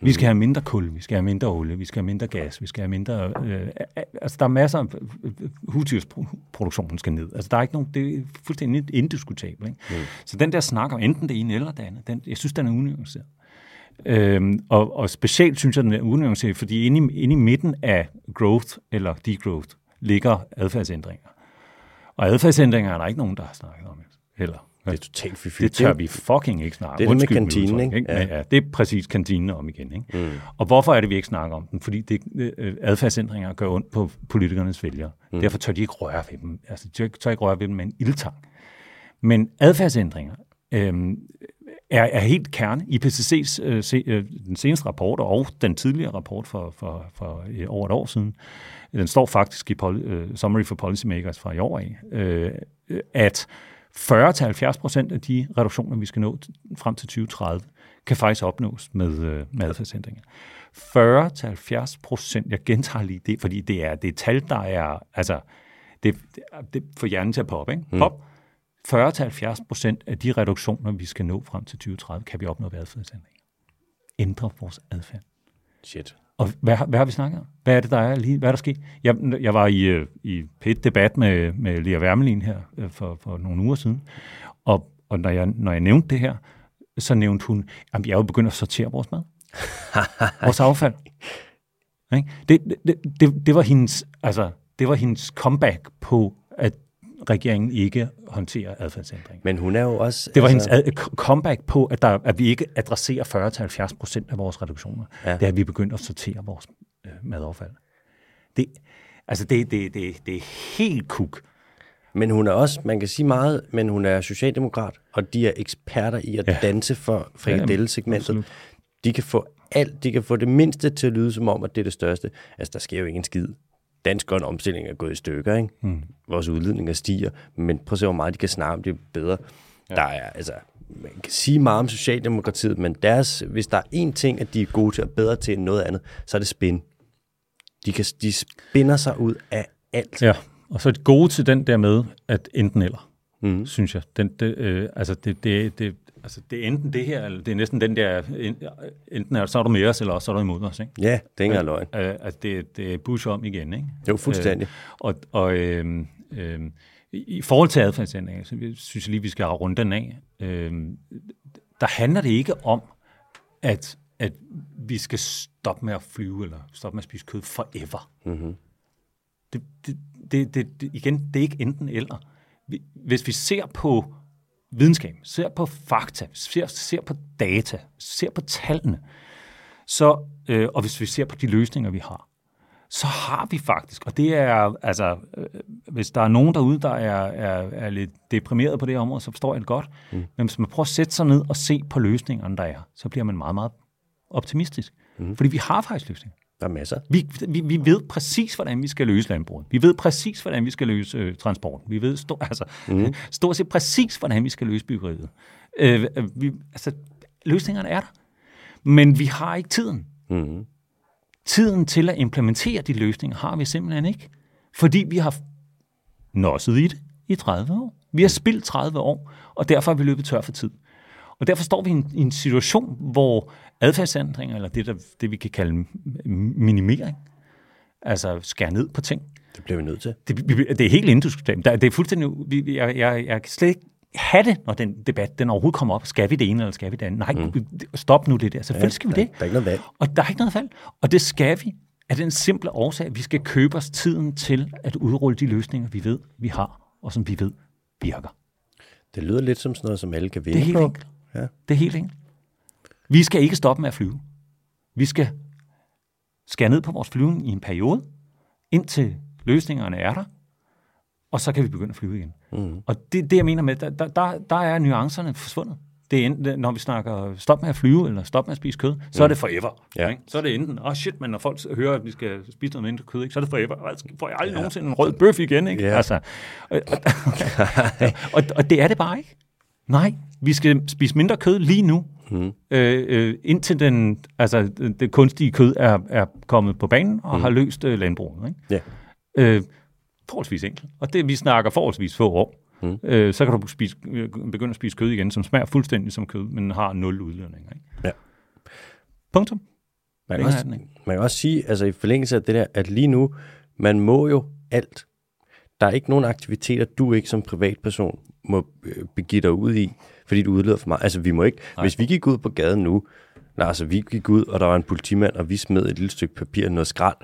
Vi skal have mindre kul, vi skal have mindre olie, vi skal have mindre gas, vi skal have mindre... Øh, altså, der er masser af... Husdyrsproduktionen skal ned. Altså, der er ikke nogen... Det er fuldstændig indiskutabelt. Ikke? Mm. Så den der snak om enten det ene eller det andet, den, jeg synes, den er unuanceret. Øhm, og, og specielt synes jeg, den er unuanceret, fordi inde i, inde i midten af growth eller degrowth ligger adfærdsændringer. Og adfærdsændringer er der ikke nogen, der har snakket om heller. Det er totalt fifty. Det tør vi fucking ikke snakke det er det med kantinen, udtryk, ikke? Ja. Ja. det er præcis kantinen om igen. Ikke? Mm. Og hvorfor er det, vi ikke snakker om den? Fordi det, øh, adfærdsændringer gør ondt på politikernes vælgere. Mm. Derfor tør de ikke røre ved dem. Altså, de tør ikke- ikke røre ved dem med en ildtang. Men adfærdsændringer øh, er, er helt kerne. IPCC's øh, se, øh, den seneste rapport og den tidligere rapport for, for, for øh, over et år siden, den står faktisk i poli, øh, Summary for Policymakers fra i år af, øh, øh, at 40-70 procent af de reduktioner, vi skal nå frem til 2030, kan faktisk opnås med, øh, med adfærdsændringer. 40-70 procent, jeg gentager lige det, fordi det er det er tal, der er, altså, det, det, får hjernen til at poppe, ikke? Pop. 40-70 procent af de reduktioner, vi skal nå frem til 2030, kan vi opnå ved adfærdsændringer. Ændre vores adfærd. Shit. Og hvad, har- hvad har vi snakket om? Hvad er det, der er lige? Hvad er der sket? Jeg, jeg var i, øh, i pet debat med, med Lea Wermelin her øh, for, for nogle uger siden, og, og når, jeg, når jeg nævnte det her, så nævnte hun, at jeg er jo begyndt at sortere vores mad. vores affald. Det, det, det, det, var hendes, altså, det var hendes comeback på, at regeringen ikke håndterer adfærdsændring. Men hun er jo også... Det var altså, hendes ad- comeback på, at, der, at vi ikke adresserer 40-70 procent af vores reduktioner. Ja. Ja. Det er, at vi begynder at sortere vores øh, madaffald. Det, altså, det, det, det, det er helt kuk. Men hun er også, man kan sige meget, men hun er socialdemokrat, og de er eksperter i at ja. Ja. danse for frikadellesegmentet. absolut. de kan få alt, de kan få det mindste til at lyde som om, at det er det største. Altså, der sker jo ikke en skid. Dansk grøn omstilling er gået i stykker, ikke? Mm. Vores udledninger stiger, men prøv at se, hvor meget de kan snakke om det er bedre. Ja. Der er, altså, man kan sige meget om Socialdemokratiet, men deres, hvis der er én ting, at de er gode til og bedre til end noget andet, så er det spin. De, kan, de spinder sig ud af alt. Ja, og så er det gode til den der med, at enten eller, Mm. synes jeg. Den, det, øh, altså, det, det, det, altså, det er enten det her, eller det er næsten den der, en- enten er, så er du med os, eller også så er du imod os. Ikke? Ja, det er ikke engang løgn. Øh, altså, det, det er Bush om igen, ikke? Jo, fuldstændig. Øh, og og øh, øh, i forhold til adfærdsændringer, så synes jeg lige, vi skal have rundt den af. Øh, der handler det ikke om, at, at vi skal stoppe med at flyve, eller stoppe med at spise kød forever. Mm-hmm. Det, det, det, det, igen, det er ikke enten eller. Vi- Hvis vi ser på videnskab, ser på fakta, ser, ser på data, ser på tallene, Så, øh, og hvis vi ser på de løsninger, vi har, så har vi faktisk, og det er, altså, øh, hvis der er nogen derude, der er, er, er lidt deprimeret på det område, så forstår jeg det godt. Mm. Men hvis man prøver at sætte sig ned og se på løsningerne, der er, så bliver man meget, meget optimistisk. Mm. Fordi vi har faktisk løsninger. Der er masser. Vi, vi, vi ved præcis, hvordan vi skal løse landbruget. Vi ved præcis, hvordan vi skal løse øh, transporten. Vi ved stor, altså, mm. stort set præcis, hvordan vi skal løse byggeriet. Øh, vi, altså, løsningerne er der. Men vi har ikke tiden. Mm. Tiden til at implementere de løsninger har vi simpelthen ikke. Fordi vi har nosset i det i 30 år. Vi har spildt 30 år, og derfor er vi løbet tør for tid. Og derfor står vi i en, i en situation, hvor adfærdsændringer, eller det, der, det vi kan kalde minimering, altså skære ned på ting. Det bliver vi nødt til. Det, det er helt indiskutabelt. Det er fuldstændig... Jeg, jeg, jeg kan slet ikke have det, når den debat den overhovedet kommer op. Skal vi det ene, eller skal vi det andet? Nej, mm. stop nu det der. Selvfølgelig skal vi det. Der er ikke noget valg. Og der er ikke noget valg. Og det skal vi af den simple årsag, at vi skal købe os tiden til at udrulle de løsninger, vi ved, vi har, og som vi ved virker. Det lyder lidt som sådan noget, som alle kan vinde enkelt. Ja. Det er helt enkelt. Vi skal ikke stoppe med at flyve. Vi skal skære ned på vores flyvning i en periode, indtil løsningerne er der, og så kan vi begynde at flyve igen. Mm. Og det det, jeg mener med, der, der, der er nuancerne forsvundet. Det er enten, når vi snakker stop med at flyve, eller stop med at spise kød, så mm. er det forever. Ja. Ikke? Så er det enten, åh oh shit, men når folk hører, at vi skal spise noget mindre kød, ikke, så er det forever. Altså, får jeg aldrig ja. nogensinde en rød bøf igen. Ikke? Ja. Altså, og, og, og, og det er det bare ikke. Nej, vi skal spise mindre kød lige nu, mm. øh, øh, indtil den, altså, det kunstige kød er, er kommet på banen og mm. har løst øh, landbruget. Ikke? Ja. Øh, forholdsvis enkelt. Og det, vi snakker forholdsvis få år. Mm. Øh, så kan du spise, begynde at spise kød igen, som smager fuldstændig som kød, men har nul udledning. Ikke? Ja. Punktum. Man kan, også, man kan også sige, altså i forlængelse af det der, at lige nu, man må jo alt. Der er ikke nogen aktiviteter, du ikke som privatperson må øh, begive dig ud i, fordi du udleder for meget. Altså vi må ikke, Nej. hvis vi gik ud på gaden nu, nej, altså vi gik ud, og der var en politimand, og vi smed et lille stykke papir og noget skrald,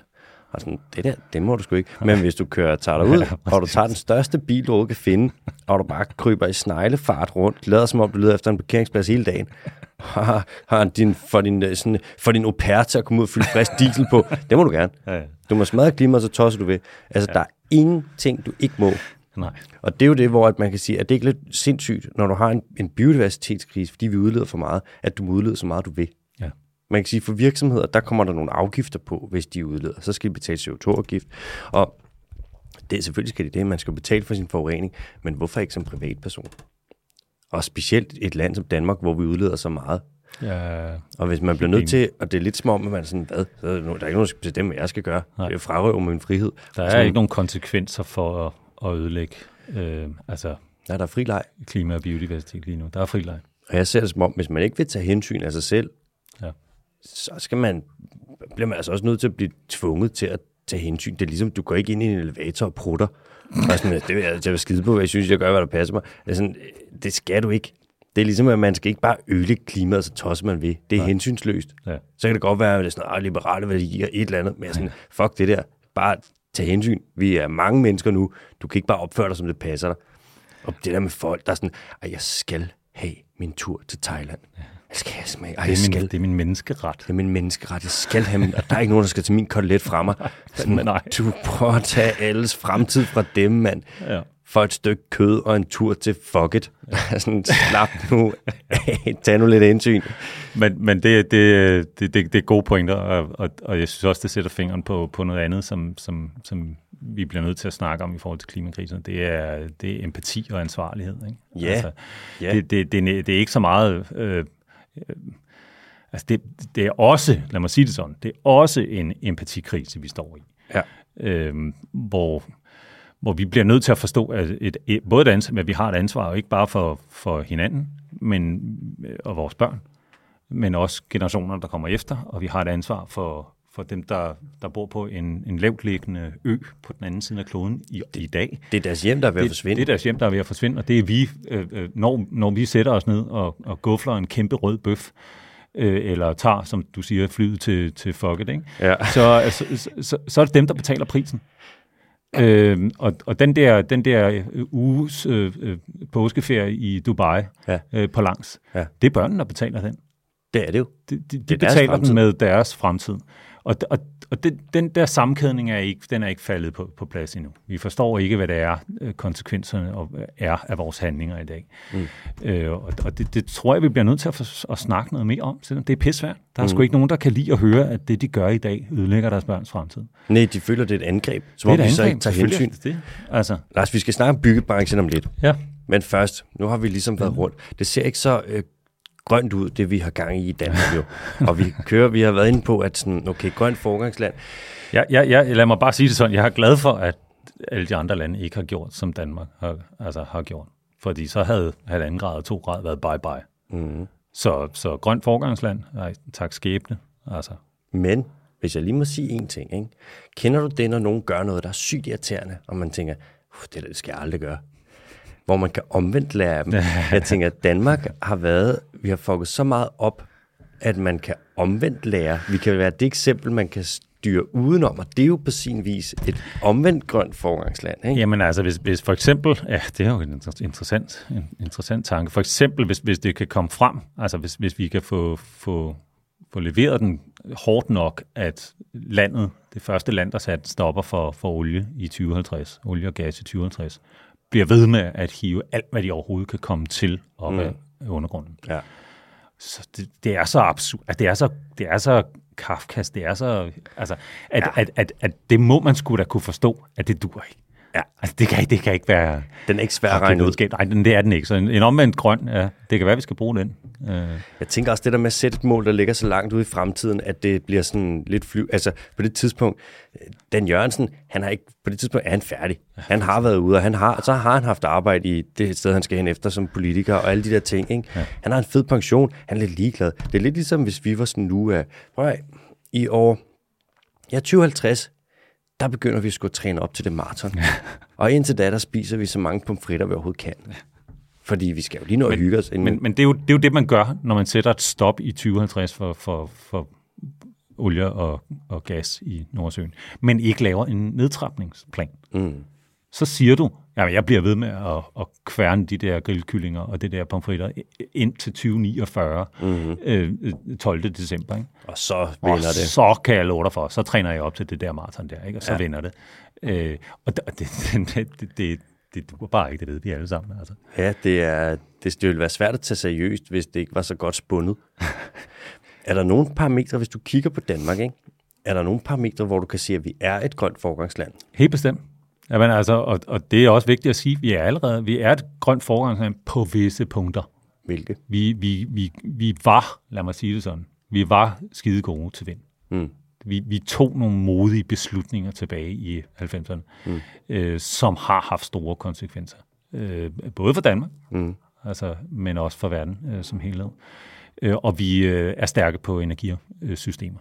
og sådan, det der, det må du sgu ikke. Men hvis du kører, tager dig ud, og du tager den største bil, du kan finde, og du bare kryber i sneglefart rundt, lader som om du leder efter en parkeringsplads hele dagen, har, har din, for, din, øh, sådan, for din au pair til at komme ud og fylde frisk diesel på, det må du gerne. Du må smadre klimaet, så tosser du ved. Altså, ja. der er ingenting, du ikke må. Nej. Og det er jo det, hvor at man kan sige, at det er ikke lidt sindssygt, når du har en, en biodiversitetskrise, fordi vi udleder for meget, at du må udlede så meget, du vil. Ja. Man kan sige, for virksomheder, der kommer der nogle afgifter på, hvis de udleder. Så skal de betale CO2-afgift. Og det, selvfølgelig skal de det, man skal betale for sin forurening, men hvorfor ikke som privatperson? Og specielt et land som Danmark, hvor vi udleder så meget. Ja, og hvis man bliver nødt til, og det er lidt som om, at man er sådan, hvad, så er der, der er ikke nogen, der skal bestemme, hvad jeg skal gøre. Nej. Det er frarøve min frihed. Der er sådan, ikke nogen konsekvenser for at, ødelægge øh, altså, ja, der er fri leg. klima og biodiversitet lige nu. Der er fri leg. Og jeg ser det som om, hvis man ikke vil tage hensyn af sig selv, ja så skal man, bliver man altså også nødt til at blive tvunget til at tage hensyn. Det er ligesom, du går ikke ind i en elevator og prutter. Og sådan, det vil jeg til at skide på, jeg synes, jeg gør, hvad der passer mig. Det, er sådan, det skal du ikke. Det er ligesom, at man skal ikke bare ødelægge klimaet, så tosser man ved. Det er Nej. hensynsløst. Ja. Så kan det godt være, at det er sådan, liberale værdier, et eller andet. Men sådan, fuck det der. Bare tage hensyn. Vi er mange mennesker nu. Du kan ikke bare opføre dig, som det passer dig. Og det der med folk, der er sådan, at jeg skal have min tur til Thailand. Ja. Jeg skal have smag. Ej, det, er min, skal. det er min menneskeret. Det er min menneskeret. Jeg skal have min, og der er ikke nogen, der skal tage min kotelet fra mig. Sådan, Nej. Du prøver at tage alles fremtid fra dem, mand. Ja. For et stykke kød og en tur til fuck it. Sådan, slap nu. Tag nu lidt indsyn. Men, men det, det, det, det, det er gode pointer, og, og, og jeg synes også, det sætter fingeren på, på noget andet, som, som, som vi bliver nødt til at snakke om i forhold til klimakrisen, det er, det er empati og ansvarlighed. Ikke? Ja. Altså, ja. Det, det, det, det er ikke så meget... Øh, øh, altså det, det er også, lad mig sige det sådan, det er også en empatikrise, vi står i. Ja. Øh, hvor, hvor vi bliver nødt til at forstå, at et, et, både et ansvar, at vi har et ansvar, ikke bare for, for hinanden men, øh, og vores børn, men også generationer, der kommer efter, og vi har et ansvar for, for dem, der, der bor på en, en lavtliggende ø på den anden side af kloden i, i dag. Det er deres hjem, der er ved at forsvinde. Det er deres hjem, der er ved at forsvinde, og det er vi, øh, øh, når, når vi sætter os ned og, og gufler en kæmpe rød bøf, øh, eller tager, som du siger, flyet til, til fucket, ikke? Ja. Så, så, så, så er det dem, der betaler prisen. Øh, og, og den der, den der uges øh, øh, påskeferie i Dubai ja. øh, på langs, ja. det er børnene, der betaler den. Det er det jo. De, de, de Det er betaler den med deres fremtid. Og, og, og det, den der sammenkædning er ikke, den er ikke faldet på, på plads endnu. Vi forstår ikke, hvad det er, øh, konsekvenserne er af vores handlinger i dag. Mm. Øh, og og det, det tror jeg, vi bliver nødt til at, for, at snakke noget mere om. selvom Det er pissvært. Der er mm. sgu ikke nogen, der kan lide at høre, at det, de gør i dag, ødelægger deres børns fremtid. Nej, de føler, det er et angreb, som om vi så ikke tager hensyn. det. Altså, Lars, vi skal snakke om byggebranchen om lidt. ja. Men først, nu har vi ligesom været rundt. Det ser ikke så øh, grønt ud, det vi har gang i i Danmark jo. Og vi kører, vi har været inde på, at sådan, okay, grønt forgangsland. Ja, ja, ja, lad mig bare sige det sådan. Jeg er glad for, at alle de andre lande ikke har gjort, som Danmark har, altså har gjort. Fordi så havde halvanden grad og to grad været bye-bye. Mm. Så, så grønt forgangsland, nej, tak skæbne. Altså, Men, hvis jeg lige må sige en ting, ikke? kender du det, når nogen gør noget, der er sygt irriterende, og man tænker, "Uf, det det skal jeg aldrig gøre. Hvor man kan omvendt lære dem. Jeg tænker, at Danmark har været, vi har fucket så meget op, at man kan omvendt lære. Vi kan være det eksempel, man kan styre udenom, og det er jo på sin vis et omvendt grønt forgangsland. Ikke? Jamen altså, hvis, hvis for eksempel, ja, det er jo en inter- interessant, en interessant tanke. For eksempel, hvis, hvis det kan komme frem, altså hvis, hvis vi kan få, få, få leveret den hårdt nok, at landet, det første land, der satte stopper for, for olie i 2050, olie og gas i 2050, bliver ved med at hive alt, hvad de overhovedet kan komme til op mm. af undergrunden. Ja. Så det, det er så absurd, at det er så, det er så Kafkas, det er så, altså, at, ja. at, at, at det må man skulle da kunne forstå, at det dur ikke. Ja. Altså, det kan, ikke- det kan ikke være... Den er ikke svær at regne ud. Nej, den- det er den ikke. Så en, en omvendt grøn, ja, det kan være, vi skal bruge den. Uh, Jeg tænker også det der med at sætte et mål, der ligger så langt ude i fremtiden, at det bliver sådan lidt fly... Altså på det tidspunkt, Dan Jørgensen, han har ikke... På det tidspunkt er han færdig. Han har været ude, og han har, så har han haft arbejde i det sted, han skal hen efter som politiker, og alle de der ting. Ikke? Ja. Han har en fed pension, han er lidt ligeglad. Det er lidt ligesom, hvis vi var sådan nu af... Prøv at, i år... Ja, 2050, der begynder vi at træne op til det maraton. Ja. Og indtil da, der spiser vi så mange pomfritter, vi overhovedet kan. Fordi vi skal jo lige nå at hygge os. Inden... men men det, er jo, det er jo det, man gør, når man sætter et stop i 2050 for, for, for olie og, og gas i Nordsøen, men ikke laver en nedtrapningsplan. Mm. Så siger du, jamen jeg bliver ved med at, at kværne de der grillkyllinger og det der pomfritter ind til 2049, mm-hmm. øh, 12. december. Ikke? Og så Og vinder det. så kan jeg love dig for, så træner jeg op til det der maraton der, ikke? og så Ja. vinder det. Øh, og det, det, det, det, det, det duer bare ikke, det ved vi alle sammen. Altså. Ja, det, er, det, det ville være svært at tage seriøst, hvis det ikke var så godt spundet. er der nogle parametre, hvis du kigger på Danmark, ikke? er der nogle parametre, hvor du kan sige, at vi er et grønt forgangsland? Helt bestemt. Jamen, altså, og, og det er også vigtigt at sige, at vi er allerede vi er et grønt forgangsland på visse punkter. Hvilke? Vi, vi, vi, vi var, lad mig sige det sådan, vi var skide gode til vind. Mm. Vi, vi tog nogle modige beslutninger tilbage i 90'erne, mm. øh, som har haft store konsekvenser. Øh, både for Danmark, Mm. altså, men også for verden øh, som helhed. Øh, og vi øh, er stærke på energisystemer.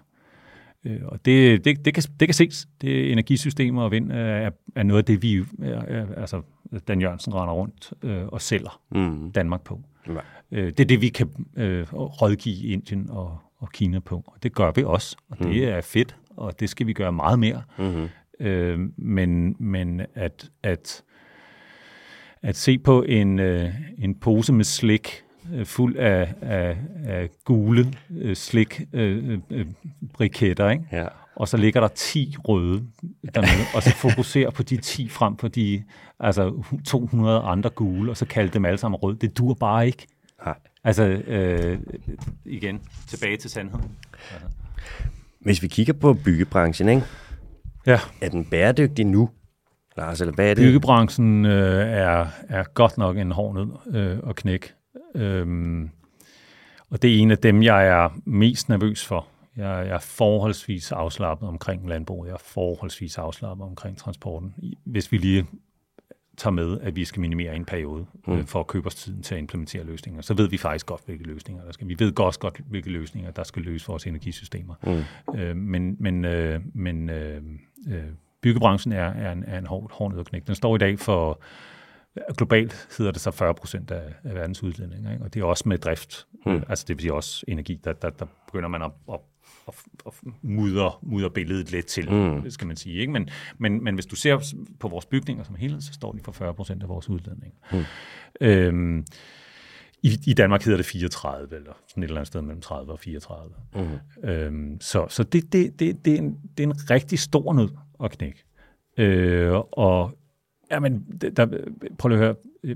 Øh, og det, det, det, kan, det kan ses. Det energisystemer og vind er, er noget af det, vi, er, er, altså Dan Jørgensen render rundt øh, og sælger Mm. Danmark på. Ja. Øh, det er det, vi kan øh, rådgive Indien og, og Kina på. Og det gør vi også, og det Mm. er fedt, og det skal vi gøre meget mere. Mm-hmm. Øh, men men at, at, at se på en, øh, en pose med slik øh, fuld af, af, af gule øh, slik øh, øh, briketter, ikke? Ja. og så ligger der 10 røde dernede, og så fokusere på de 10 frem for de altså 200 andre gule, og så kalde dem alle sammen røde. Det dur bare ikke. Nej. Altså, øh, igen, tilbage til sandheden. Hvis vi kigger på byggebranchen, ikke? Ja, er den bæredygtig nu? Lars, eller hvad er det? byggebranchen øh, er, er godt nok en hård nød øh, at knække. Øhm, og det er en af dem, jeg er mest nervøs for. Jeg, jeg er forholdsvis afslappet omkring landbruget. Jeg er forholdsvis afslappet omkring transporten. Hvis vi lige tager med, at vi skal minimere en periode mm. øh, for at købe os tiden til at implementere løsninger, så ved vi faktisk godt, hvilke løsninger der skal. Vi ved godt, godt hvilke løsninger, der skal løse vores energisystemer. Mm. Øh, men men, øh, men øh, øh, byggebranchen er, er en, er en hård, hård nød at knække. Den står i dag for, globalt hedder det så 40 procent af, af verdens udledninger, ikke? og det er også med drift, Mm. mm. altså det vil sige også energi, der, der, der begynder man at, at, at, at mudre, mudre billedet lidt til, Mm. mm. skal man sige. Ikke? Men, men, men hvis du ser på vores bygninger som helhed, så står de for 40 procent af vores udledning. Mm. Øhm, I, I Danmark hedder det 34, eller sådan et eller andet sted mellem 30 og 34. Mm. Øhm, så så det, det, det, det, er en, det er en rigtig stor nød at knække. Øh, og Jamen, der, prøv lige at høre.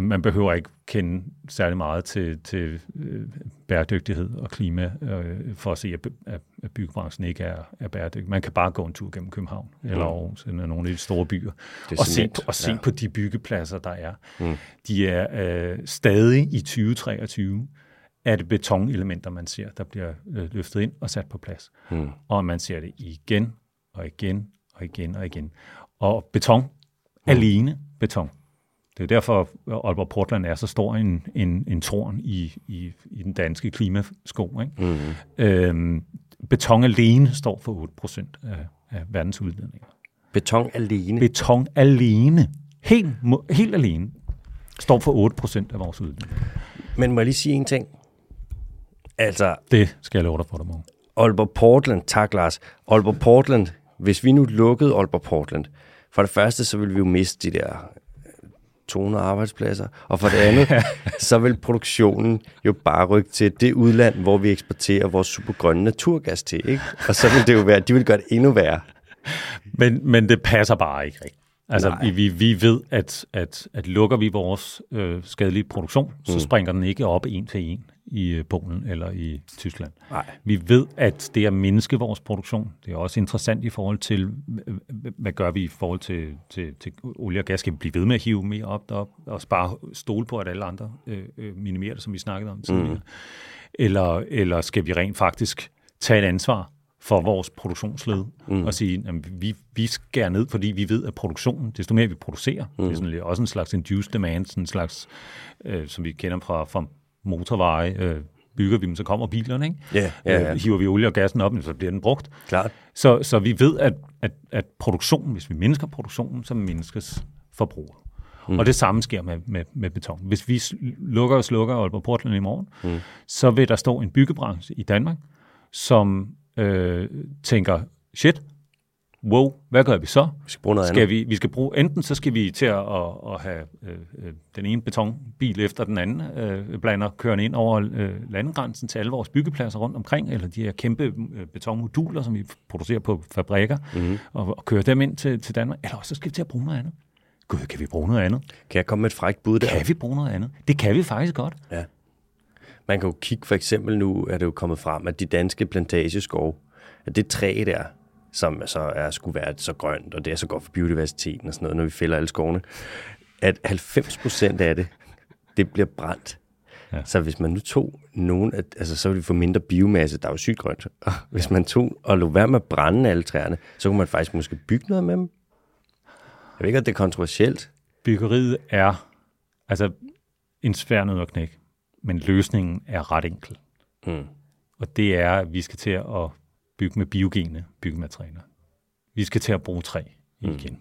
Man behøver ikke kende særlig meget til, til øh, bæredygtighed og klima øh, for at se, at, at byggebranchen ikke er, er bæredygtig. Man kan bare gå en tur gennem København mm. eller Aarhus eller nogle af de store byer og se, og se ja. på de byggepladser, der er. Mm. De er øh, stadig i 2023 er det betonelementer, man ser, der bliver øh, løftet ind og sat på plads. Mm. Og man ser det igen og igen og igen og igen. Og beton. Alene beton. Det er derfor, Aalborg Portland er så stor en, en, en tårn i, i, i den danske klimasko. Ikke? Mm. Øhm, beton alene står for 8% af, af verdens udledninger. Beton alene? Beton alene. Helt, helt alene står for 8% af vores udledninger. Men må jeg lige sige en ting? Altså... Det skal jeg love dig for dig, morgen. Aalborg Portland, tak Lars. Aalborg Portland, hvis vi nu lukkede Aalborg Portland, for det første, så vil vi jo miste de der 200 øh, arbejdspladser, og for det andet, så vil produktionen jo bare rykke til det udland, hvor vi eksporterer vores supergrønne naturgas til, ikke? Og så vil det jo være, de vil gøre det endnu værre. Men, men det passer bare ikke rigtigt. Altså, vi, vi, vi ved, at, at, at lukker vi vores øh, skadelige produktion, så mm. springer den ikke op en til en i øh, Polen eller i Tyskland. Nej. Vi ved, at det at mindske vores produktion, det er også interessant i forhold til, hvad gør vi i forhold til, til, til olie og gas? Skal vi blive ved med at hive mere op derop, og bare stole på, at alle andre øh, øh minimerer det, som vi snakkede om tidligere? Mm. Eller, eller skal vi rent faktisk tage et ansvar for vores produktionsled mm. og sige, at vi, vi skærer ned, fordi vi ved, at produktionen, desto mere vi producerer, mm. det er sådan, også en slags induced demand, sådan en slags, øh, som vi kender fra, fra motorveje, øh, bygger vi dem, så kommer bilerne, ikke? Ja, ja, ja. Øh, hiver vi olie og gassen op, så bliver den brugt. Klart. Så, så vi ved, at, at, at produktionen, hvis vi mindsker produktionen, så mindskes forbruget. Mm. Og det samme sker med, med, med beton. Hvis vi lukker og slukker Aalborg Portland i morgen, mm. så vil der stå en byggebranche i Danmark, som øh, tænker, shit, wow, hvad gør vi så? Vi skal bruge noget skal andet. Vi, vi skal bruge, enten så skal vi til at, at, at have øh, øh, den ene betonbil efter den anden, øh, blander kørende ind over øh, landegrænsen til alle vores byggepladser rundt omkring, eller de her kæmpe øh, betonmoduler, som vi producerer på fabrikker, mm-hmm. og, og kører dem ind til, til Danmark, eller så skal vi til at bruge noget andet. Gud, kan vi bruge noget andet? Kan jeg komme med et frækt bud der? Kan vi bruge noget andet? Det kan vi faktisk godt. Ja. Man kan jo kigge, for eksempel nu er det jo kommet frem, at de danske plantageskove, at det træ der, som så er, skulle være så grønt, og det er så godt for biodiversiteten og sådan noget, når vi fælder alle skovene, at 90 procent af det, det bliver brændt. Ja. Så hvis man nu tog nogen, altså så ville vi få mindre biomasse, der er jo sygt grønt. Og hvis ja. man tog og lå være med at brænde alle træerne, så kunne man faktisk måske bygge noget med dem. Jeg ved ikke, at det er kontroversielt. Byggeriet er altså en svær nød at knække, men løsningen er ret enkel. Mm. Og det er, at vi skal til at bygge med biogene byggematerialer. Vi skal til at bruge træ igen. Mm.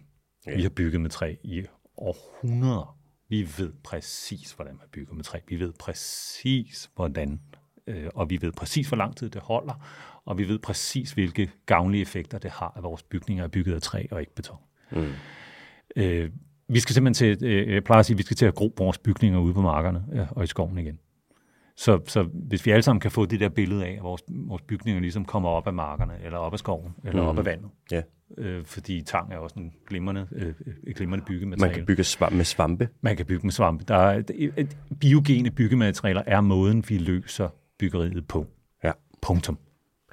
Ja. Vi har bygget med træ i århundreder. Vi ved præcis, hvordan man bygger med træ. Vi ved præcis, hvordan, øh, og vi ved præcis, hvor lang tid det holder, og vi ved præcis, hvilke gavnlige effekter det har, at vores bygninger er bygget af træ og ikke beton. Mm. Øh, vi skal simpelthen til, øh, jeg plejer at sige, vi skal til at gro vores bygninger ude på markerne ja, og i skoven igen. Så, så hvis vi alle sammen kan få det der billede af, at vores, vores bygninger ligesom kommer op af markerne, eller op af skoven, eller mm. op af vandet. Ja. Øh, fordi tang er også en glimrende, øh, et glimrende byggemateriale. Man kan bygge svamp med svampe. Man kan bygge med svampe. Der er, et, biogene byggematerialer er måden, vi løser byggeriet på. Ja. Punktum.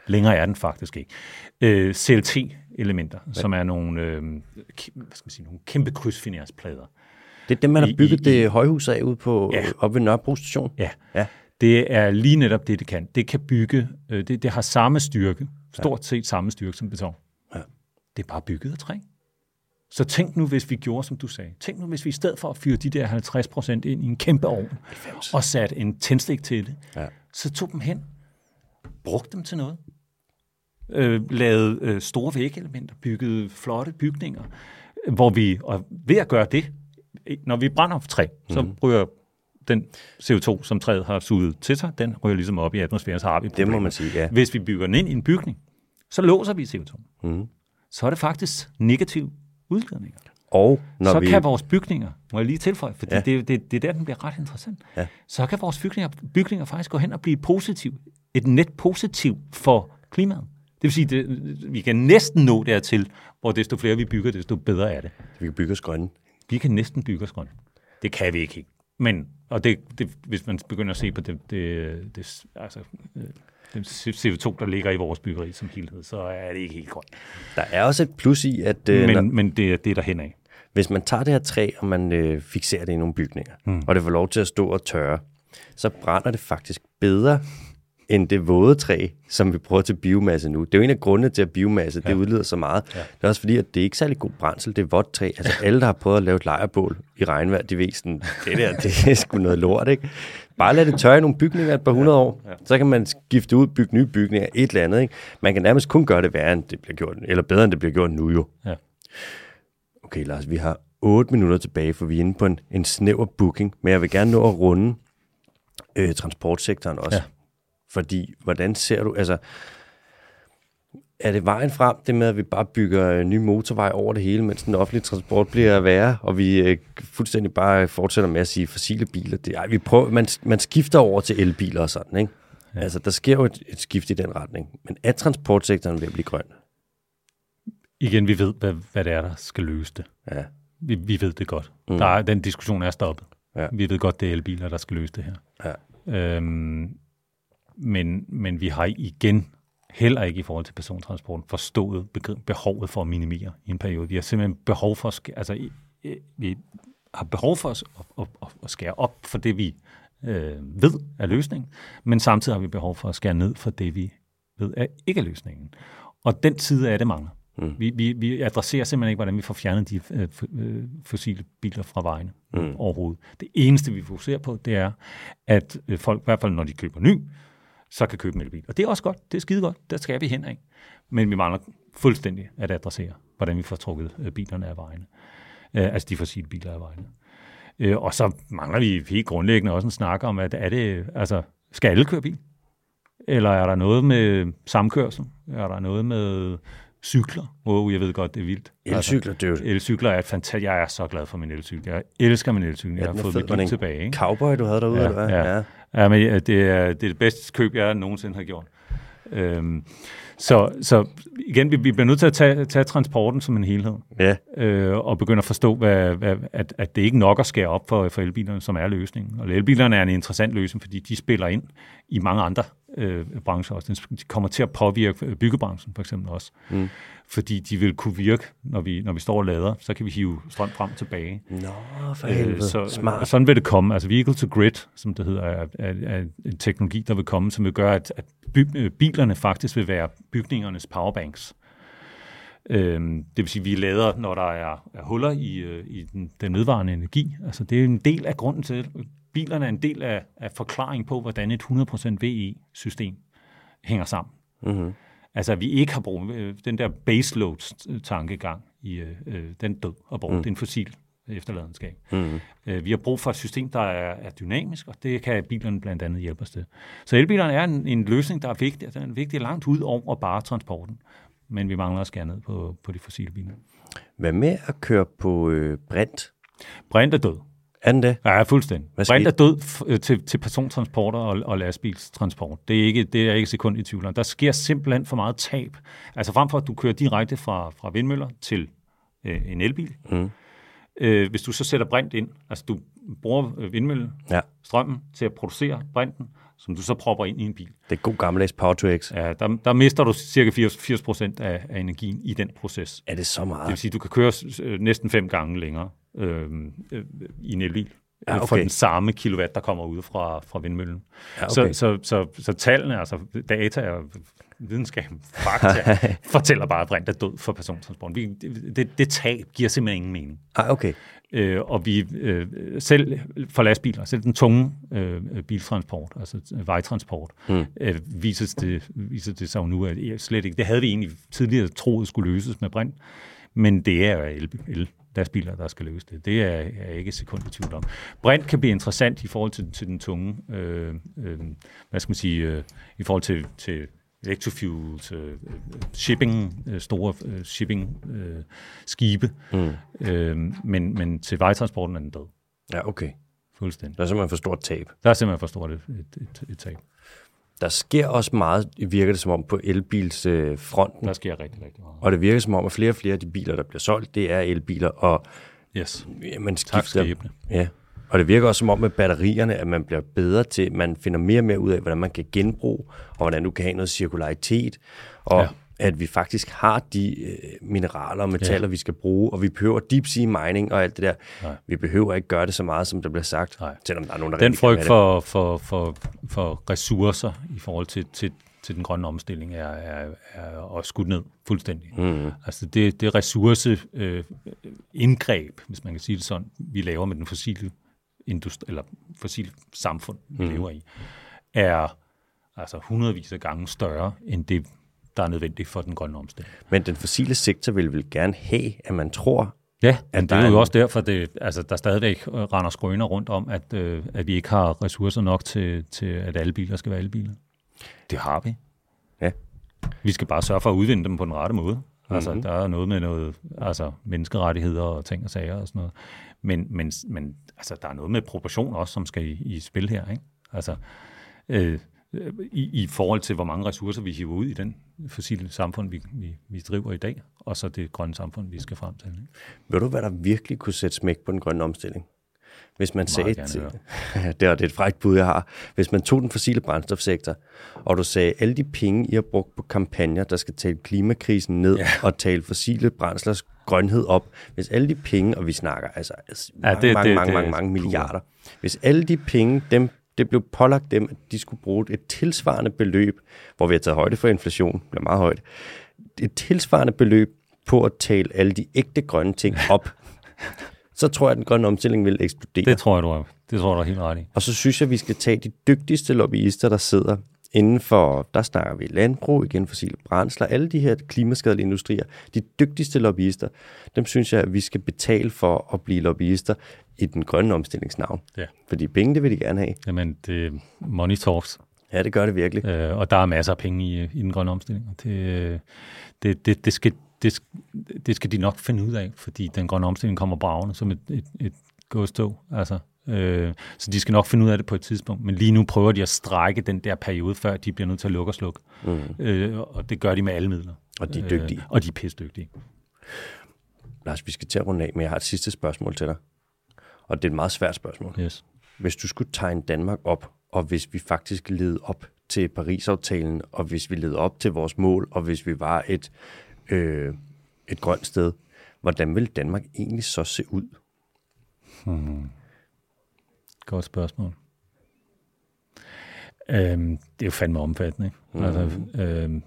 Længere er den faktisk ikke. Øh, CLT-elementer, ja. som er nogle, øh, hvad skal man sige, nogle kæmpe krydsfinersplader. Det er dem, man har bygget I, i, det højhus af ude på, ja. op ved Nørrebro station? Ja. ja. Det er lige netop det, det kan. Det kan bygge, øh, det, det har samme styrke, stort set samme styrke som beton. Ja. Det er bare bygget af træ. Så tænk nu, hvis vi gjorde, som du sagde. Tænk nu, hvis vi i stedet for at fyre de der 50 procent ind i en kæmpe ovn, 90. og satte en tændstik til det, ja. så tog dem hen, brugte dem til noget, øh, lavede øh, store vægelementer, byggede flotte bygninger, hvor vi, og ved at gøre det, når vi brænder for træ, mm. så mhm. ryger den CO2, som træet har suget til sig, den ryger ligesom op i atmosfæren, så har vi Det må man sige, ja. Hvis vi bygger den ind i en bygning, så låser vi CO2. Mm. Så er det faktisk negativ udledninger. Og når så vi... kan vores bygninger, må jeg lige tilføje, fordi Ja. det, det, det er der, den bliver ret interessant, Ja. så kan vores bygninger, bygninger faktisk gå hen og blive positiv, et net positiv for klimaet. Det vil sige, det, vi kan næsten nå dertil, hvor desto flere vi bygger, desto bedre er det. Vi kan bygge os grønne. Vi kan næsten bygge os grønt. Det kan vi ikke helt. Men, og det, det, hvis man begynder at se på det, det, det, altså, øh, den CO2, der ligger i vores byggeri som helhed, så er det ikke helt grønt. Der er også et plus i, at øh, når, Men, men det, er- det er der hen af. hvis man tager det her træ, og man øh, fixerer det i nogle bygninger, mm. og det får lov til at stå og tørre, så brænder det faktisk bedre end det våde træ, som vi bruger til biomasse nu. Det er jo en af grundene til, at biomasse ja. det udleder så meget. Ja. Det er også fordi, at det er ikke særlig god brændsel, det er vådt træ. Altså alle, der har prøvet at lave et lejrbål i regnvejr, de ved sådan, det der, det er sgu noget lort, ikke? Bare lad det tørre i nogle bygninger et par hundrede år, ja. så kan man skifte ud, bygge nye bygninger, et eller andet, ikke? Man kan nærmest kun gøre det værre, end det bliver gjort, eller bedre, end det bliver gjort nu jo. Ja. Okay, Lars, vi har 8 minutter tilbage, for vi er inde på en, en snæver booking, men jeg vil gerne nå at runde øh, transportsektoren også. Ja. Fordi, hvordan ser du, altså, er det vejen frem, det med, at vi bare bygger øh, ny motorvej over det hele, mens den offentlige transport bliver værre, og vi øh, fuldstændig bare fortsætter med at sige fossile biler. Det, ej, vi prøver, man, man skifter over til elbiler og sådan, ikke? Ja. Altså, der sker jo et, et skift i den retning. Men er transportsektoren ved at blive grøn? Igen, vi ved, hvad, hvad det er, der skal løse det. Ja. Vi, vi ved det godt. Mm. Der er, den diskussion er stoppet. Ja. Vi ved godt, det er elbiler, der skal løse det her. Ja. Øhm, men, men vi har igen, heller ikke i forhold til persontransporten, forstået behovet for at minimere i en periode. Vi har simpelthen behov for altså, vi har behov for at, at, at, at skære op for det, vi øh, ved er løsningen, men samtidig har vi behov for at skære ned for det, vi ved er ikke er løsningen. Og den side af det mangler. Mm. Vi, vi, vi adresserer simpelthen ikke, hvordan vi får fjernet de øh, øh, fossile biler fra vejene mm. overhovedet. Det eneste, vi fokuserer på, det er, at øh, folk, i hvert fald når de køber ny, så kan købe en elbil. Og det er også godt. Det er skide godt. Der skal vi hen af. Men vi mangler fuldstændig at adressere, hvordan vi får trukket øh, bilerne af vejene. Øh, altså de fossile biler af vejene. Øh, og så mangler vi helt grundlæggende også en snak om, at er det, altså, skal alle køre bil? Eller er der noget med samkørsel? Er der noget med cykler? Wow, jeg ved godt, det er vildt. Elcykler, det er jo Altså, elcykler er et fantastisk... Jeg er så glad for min elcykel. Jeg elsker min elcykel. Jeg den har fået mit det liv tilbage. Ikke? cowboy, du havde derude, Ja, eller hvad? ja. Ja, men ja, det er, det er det bedste køb, jeg nogensinde har gjort. Øhm, så, så igen, vi, vi bliver nødt til at tage, tage transporten som en helhed, ja. øh, og begynde at forstå, hvad, hvad, at, at det ikke nok at skære op for, for elbilerne, som er løsningen. Og elbilerne er en interessant løsning, fordi de spiller ind i mange andre øh, brancher også. De kommer til at påvirke byggebranchen for eksempel også. Mm. Fordi de vil kunne virke, når vi, når vi står og lader, så kan vi hive strøm frem tilbage. Nå, for helvede. Øh, så, Smart. Og sådan vil det komme. Altså vehicle to grid, som det hedder, er, er, er en teknologi, der vil komme, som vil gøre, at, at by, øh, bilerne faktisk vil være bygningernes powerbanks. Øhm, det vil sige, at vi lader, når der er, er huller i, øh, i den, den nedvarende energi. Altså det er en del af grunden til, bilerne er en del af, af forklaring på, hvordan et 100% VE-system hænger sammen. Mm-hmm. Altså, at vi ikke har brugt øh, den der baseload-tankegang, i, øh, øh, den død og brugt. Mm. Det er en fossil efterladenskab. Mm-hmm. Øh, vi har brug for et system, der er, er dynamisk, og det kan bilerne blandt andet hjælpe os til. Så elbilerne er en, en løsning, der er vigtig. Den er vigtig langt ud over bare transporten. Men vi mangler at skære ned på, på de fossile biler. Hvad med at køre på øh, brint? Brint er død. Er den det? Ja, fuldstændig. Hvad Brint er død øh, til, til persontransporter og, og lastbilstransport. Det er, ikke, det er ikke sekund i tvivl om. Der sker simpelthen for meget tab. Altså frem for, at du kører direkte fra, fra vindmøller til øh, en elbil. Mm. Øh, hvis du så sætter brint ind, altså du bruger øh, vindmøllen, Ja, strømmen til at producere brinten, som du så propper ind i en bil. det er god gammeldags Power to X. Ja, der, der mister du cirka 80, 80 procent af, af energien i den proces. Er det så Det meget? vil sige, du kan køre øh, næsten fem gange længere øh, øh, i en elbil. Ja, Ja, okay. For den samme kilowatt, der kommer ud fra, fra vindmøllen. Ja, så, okay. så, så, så tallene, altså data og videnskab, fakta, fortæller bare, at brint er død for persontransport. Vi, det, det, det tab giver simpelthen ingen mening. Ah, okay. Øh, og vi øh, selv for lastbiler, selv den tunge øh, biltransport, altså øh, vejtransport, mm. øh, viser, det, viser det sig jo nu, at slet ikke, det havde vi egentlig tidligere troet skulle løses med brint, men det er jo el, el lastbiler, der skal løse det. Det er jeg ikke sekund i tvivl om. Brint kan blive interessant i forhold til, til den tunge, øh, øh, hvad skal man sige, øh, i forhold til, til electrofuels, øh, shipping, øh, store øh, shipping øh, skibe, mm. øh, men, men til vejtransporten er den død. Ja, okay. Fuldstændig. Der er simpelthen for stort tab. Der er simpelthen for stort et, et, et, et tab. Der sker også meget, virker det som om, på elbilsfronten. Der sker rigtig, rigtig meget. Og det virker som om, at flere og flere af de biler, der bliver solgt, det er elbiler, og Yes. man Tak skifter... skæbne. Ja, og det virker også som om med batterierne, at man bliver bedre til, man finder mere og mere ud af, hvordan man kan genbruge, og hvordan du kan have noget cirkularitet, og ja. At vi faktisk har de øh, mineraler og metaller, ja. vi skal bruge, og vi behøver deep sea mining og alt det der. Nej. Vi behøver ikke gøre det så meget, som der bliver sagt, Nej. selvom der er nogen, der Den frygt for, for, for, for ressourcer i forhold til, til, til den grønne omstilling er, er, er også skudt ned fuldstændig. Mm. Altså det, det ressourceindgreb, øh, indgreb, hvis man kan sige det sådan, vi laver med den fossile industri, eller fossile samfund, vi mm. lever i, er altså hundredvis af gange større end det, der er nødvendigt for den grønne omstilling. Men den fossile sektor vil vel gerne have, at man tror, Ja, men det er jo også derfor, det, altså, der stadigvæk render skrøner rundt om, at, øh, at vi ikke har ressourcer nok til, til, at alle biler skal være elbiler. Det har vi. Ja. Vi skal bare sørge for at udvinde dem på den rette måde. Altså, mm-hmm. der er noget med noget, altså, menneskerettigheder og ting og sager og sådan noget. Men, men, men altså, der er noget med proportion også, som skal i, i spil her. Ikke? Altså, øh, i, i forhold til, hvor mange ressourcer vi hiver ud i den fossile samfund, vi, vi, vi driver i dag, og så det grønne samfund, vi skal frem til. Ikke? ved du, hvad der virkelig kunne sætte smæk på den grønne omstilling? Hvis man sagde, det er det er et frækt bud, jeg har. Hvis man tog den fossile brændstofsektor, og du sagde, alle de penge, I har brugt på kampagner, der skal tale klimakrisen ned ja. og tale fossile brændslers grønhed op, hvis alle de penge, og vi snakker altså, altså Ja, mange, det- mange, det- mange, det- mange, mange milliarder, hvis alle de penge, dem, det blev pålagt dem, at de skulle bruge et tilsvarende beløb, hvor vi har taget højde for inflation, det er meget højt, et tilsvarende beløb på at tale alle de ægte grønne ting op, så tror jeg, at den grønne omstilling vil eksplodere. Det tror jeg, du er, det tror jeg, du er helt ret i. Og så synes jeg, vi skal tage de dygtigste lobbyister, der sidder inden for, der snakker vi landbrug, igen fossile brændsler, alle de her klimaskadelige industrier, de dygtigste lobbyister, dem synes jeg, at vi skal betale for at blive lobbyister i den grønne omstillingsnavn. Ja. Fordi penge, det vil de gerne have. Jamen, det money talks, Ja, det gør det virkelig. øh, og der er masser af penge i, i den grønne omstilling. Det, det, det, det, skal, det, det skal de nok finde ud af, fordi den grønne omstilling kommer bravende som et, et, et godstog. Altså, øh, så de skal nok finde ud af det på et tidspunkt. Men lige nu prøver de at strække den der periode, før de bliver nødt til at lukke og slukke. Mm. Øh, og det gør de med alle midler. Og de er dygtige. Øh, og de er pisse dygtige. Lars, vi skal til at runde af, men jeg har et sidste spørgsmål til dig. Og det er et meget svært spørgsmål. Yes. Hvis du skulle tegne Danmark op, og hvis vi faktisk levede op til Paris-aftalen, og hvis vi levede op til vores mål, og hvis vi var et, øh, et grønt sted, hvordan ville Danmark egentlig så se ud? Godt spørgsmål. Øhm, det er jo fandme omfattende. Ikke? Mm. Altså, øhm,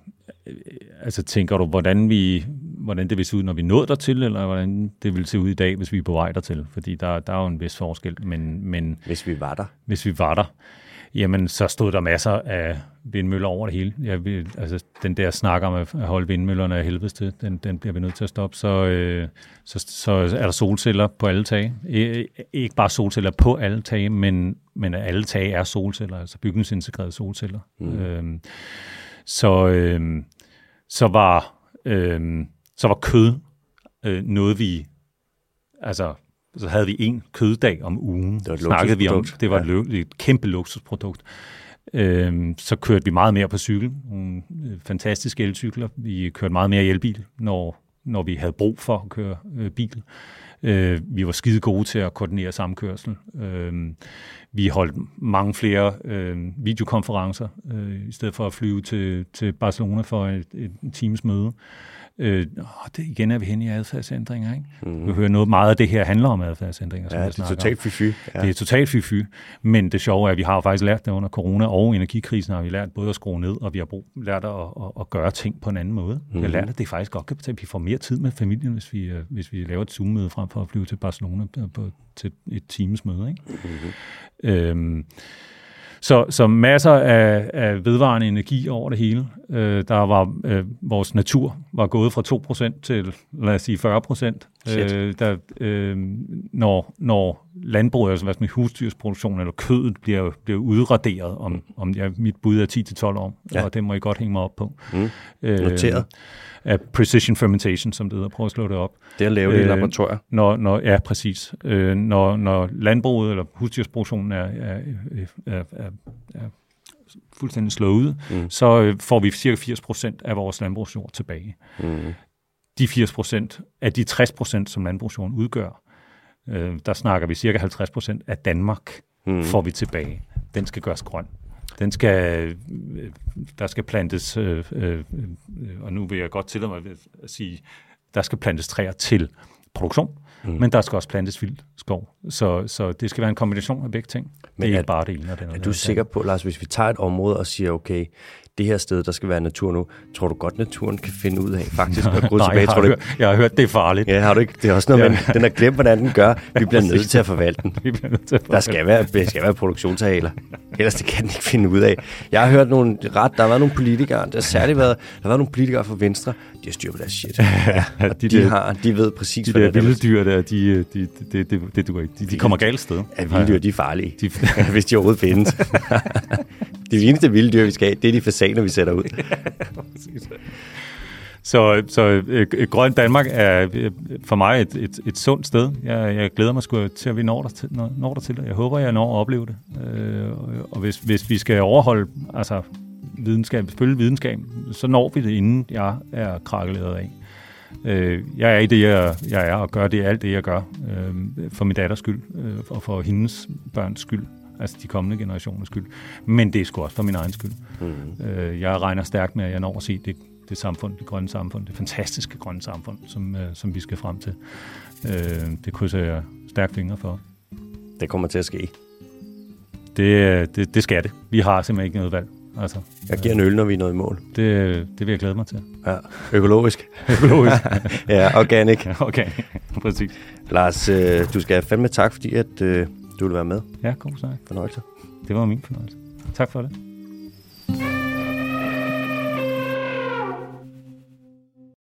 øh, altså tænker du, hvordan, vi, hvordan det vil se ud, når vi nåede dertil, eller hvordan det vil se ud i dag, hvis vi er på vej dertil? Fordi der, der er jo en vis forskel, men, men Hvis vi var der. hvis vi var der, jamen så stod der masser af vindmøller over det hele. Jeg vil, altså, den der snak om at holde vindmøllerne af helvedes til, den, den bliver vi nødt til at stoppe. Så, øh, så, så er der solceller på alle tage. I, ikke bare solceller på alle tage, men, men alle tage er solceller, altså bygningsintegrerede solceller. Mm. Øhm, så, øh, så, var, øh, så var kød øh, noget, vi... Altså, så havde vi en køddag om ugen. Det var et snakkede vi om. Det var Ja. et, kæmpe luksusprodukt. Øhm, så kørte vi meget mere på cykel. Nogle øh, fantastiske elcykler. Vi kørte meget mere i elbil, når, når vi havde brug for at køre øh, bil. Øh, vi var skide gode til at koordinere samkørsel. Øh, vi holdt mange flere øh, videokonferencer, øh, i stedet for at flyve til, til Barcelona for et, et, et times møde. Øh, og det, igen er vi hen i adfærdsændringer. Ikke? Mm. Vi hører noget meget af det her handler om adfærdsændringer. som Ja, det er totalt fy-fy. Ja. Det er totalt fy-fy. Men det sjove er, at vi har faktisk lært det under corona og energikrisen, har vi lært både at skrue ned, og vi har brug, lært at, at, at gøre ting på en anden måde. Mm. Vi har lært, at det faktisk godt kan betale. Vi får mere tid med familien, hvis vi, øh, hvis vi laver et Zoom-møde frem for at flyve til Barcelona øh, på, til et times møde. Ikke? Mm-hmm. Øhm, så, så masser af, af vedvarende energi over det hele. Øh, der var øh, vores natur var gået fra 2% til, lad os sige, 40% Øh, der, øh, når, når landbruget, altså hvad med husdyrsproduktion eller kødet, bliver, bliver udraderet om, om ja, mit bud er 10-12 år, ja. og det må I godt hænge mig op på. Mm. Øh, Noteret. Af precision fermentation, som det hedder. Prøv at slå det op. Det er lavet øh, i laboratorier. Når, når, ja, præcis. Øh, når, når landbruget eller husdyrsproduktionen er, er, er, er, er fuldstændig slået, mm. så øh, får vi cirka 80 procent af vores landbrugsjord tilbage. Mm. De 80 procent af de 60 procent, som landbrugsjorden udgør, øh, der snakker vi cirka 50 procent af Danmark, mm. får vi tilbage. Den skal gøres grøn. Den skal, øh, der skal plantes, øh, øh, øh, og nu vil jeg godt tillade mig at sige, der skal plantes træer til produktion, mm. men der skal også plantes vild skov. Så, så det skal være en kombination af begge ting. Men det er, er ikke bare det ene. Er du sikker på, Lars, hvis vi tager et område og siger, okay, det her sted, der skal være natur nu. Tror du godt, naturen kan finde ud af faktisk at gå tilbage? Jeg har, tror du hørt, jeg har hørt, det er farligt. Ja, har du ikke? Det er også noget, men den har glemt, hvordan den gør. Vi bliver nødt til at forvalte den. Vi bliver nødt til at der skal være, der skal være produktionsaler. Ellers det kan den ikke finde ud af. Jeg har hørt nogle ret, der har været nogle politikere, der har særligt været, der har været nogle politikere fra Venstre, de har styr på deres shit. Ja, de, de, har, de ved præcis, de der vilde dyr der, de, de, de, det, det, det duer ikke. De, de kommer galt sted. Ja, vilde dyr, de er farlige, de, hvis de overhovedet findes. de eneste vilde dyr, vi skal have, det er de fasaner, vi sætter ud. Så, så øh, Grøn Danmark er øh, for mig et, et, et sundt sted. Jeg, jeg glæder mig sgu til, at vi når der til, når, når der til det. Jeg håber, jeg når at opleve det. Øh, og hvis, hvis vi skal overholde altså, videnskab, følge videnskab, så når vi det, inden jeg er krakkeleret af. Øh, jeg er i det, jeg, jeg er, og gør det alt det, jeg gør, øh, for min datters skyld, øh, og for hendes børns skyld altså de kommende generationers skyld. Men det er sgu også for min egen skyld. Mm. Øh, jeg regner stærkt med, at jeg når at se det, det samfund, det grønne samfund, det fantastiske grønne samfund, som, øh, som vi skal frem til. Øh, det krydser jeg stærkt fingre for. Det kommer til at ske. Det, det, det skal det. Vi har simpelthen ikke noget valg. Altså, jeg giver en øl, når vi er nået i mål. Det, det vil jeg glæde mig til. Ja, økologisk. økologisk. ja, organic. Ja, organic, præcis. Lars, øh, du skal have fandme tak, fordi at, øh, du vil være med. Ja, god snak. Fornøjelse. Det var min fornøjelse. Tak for det.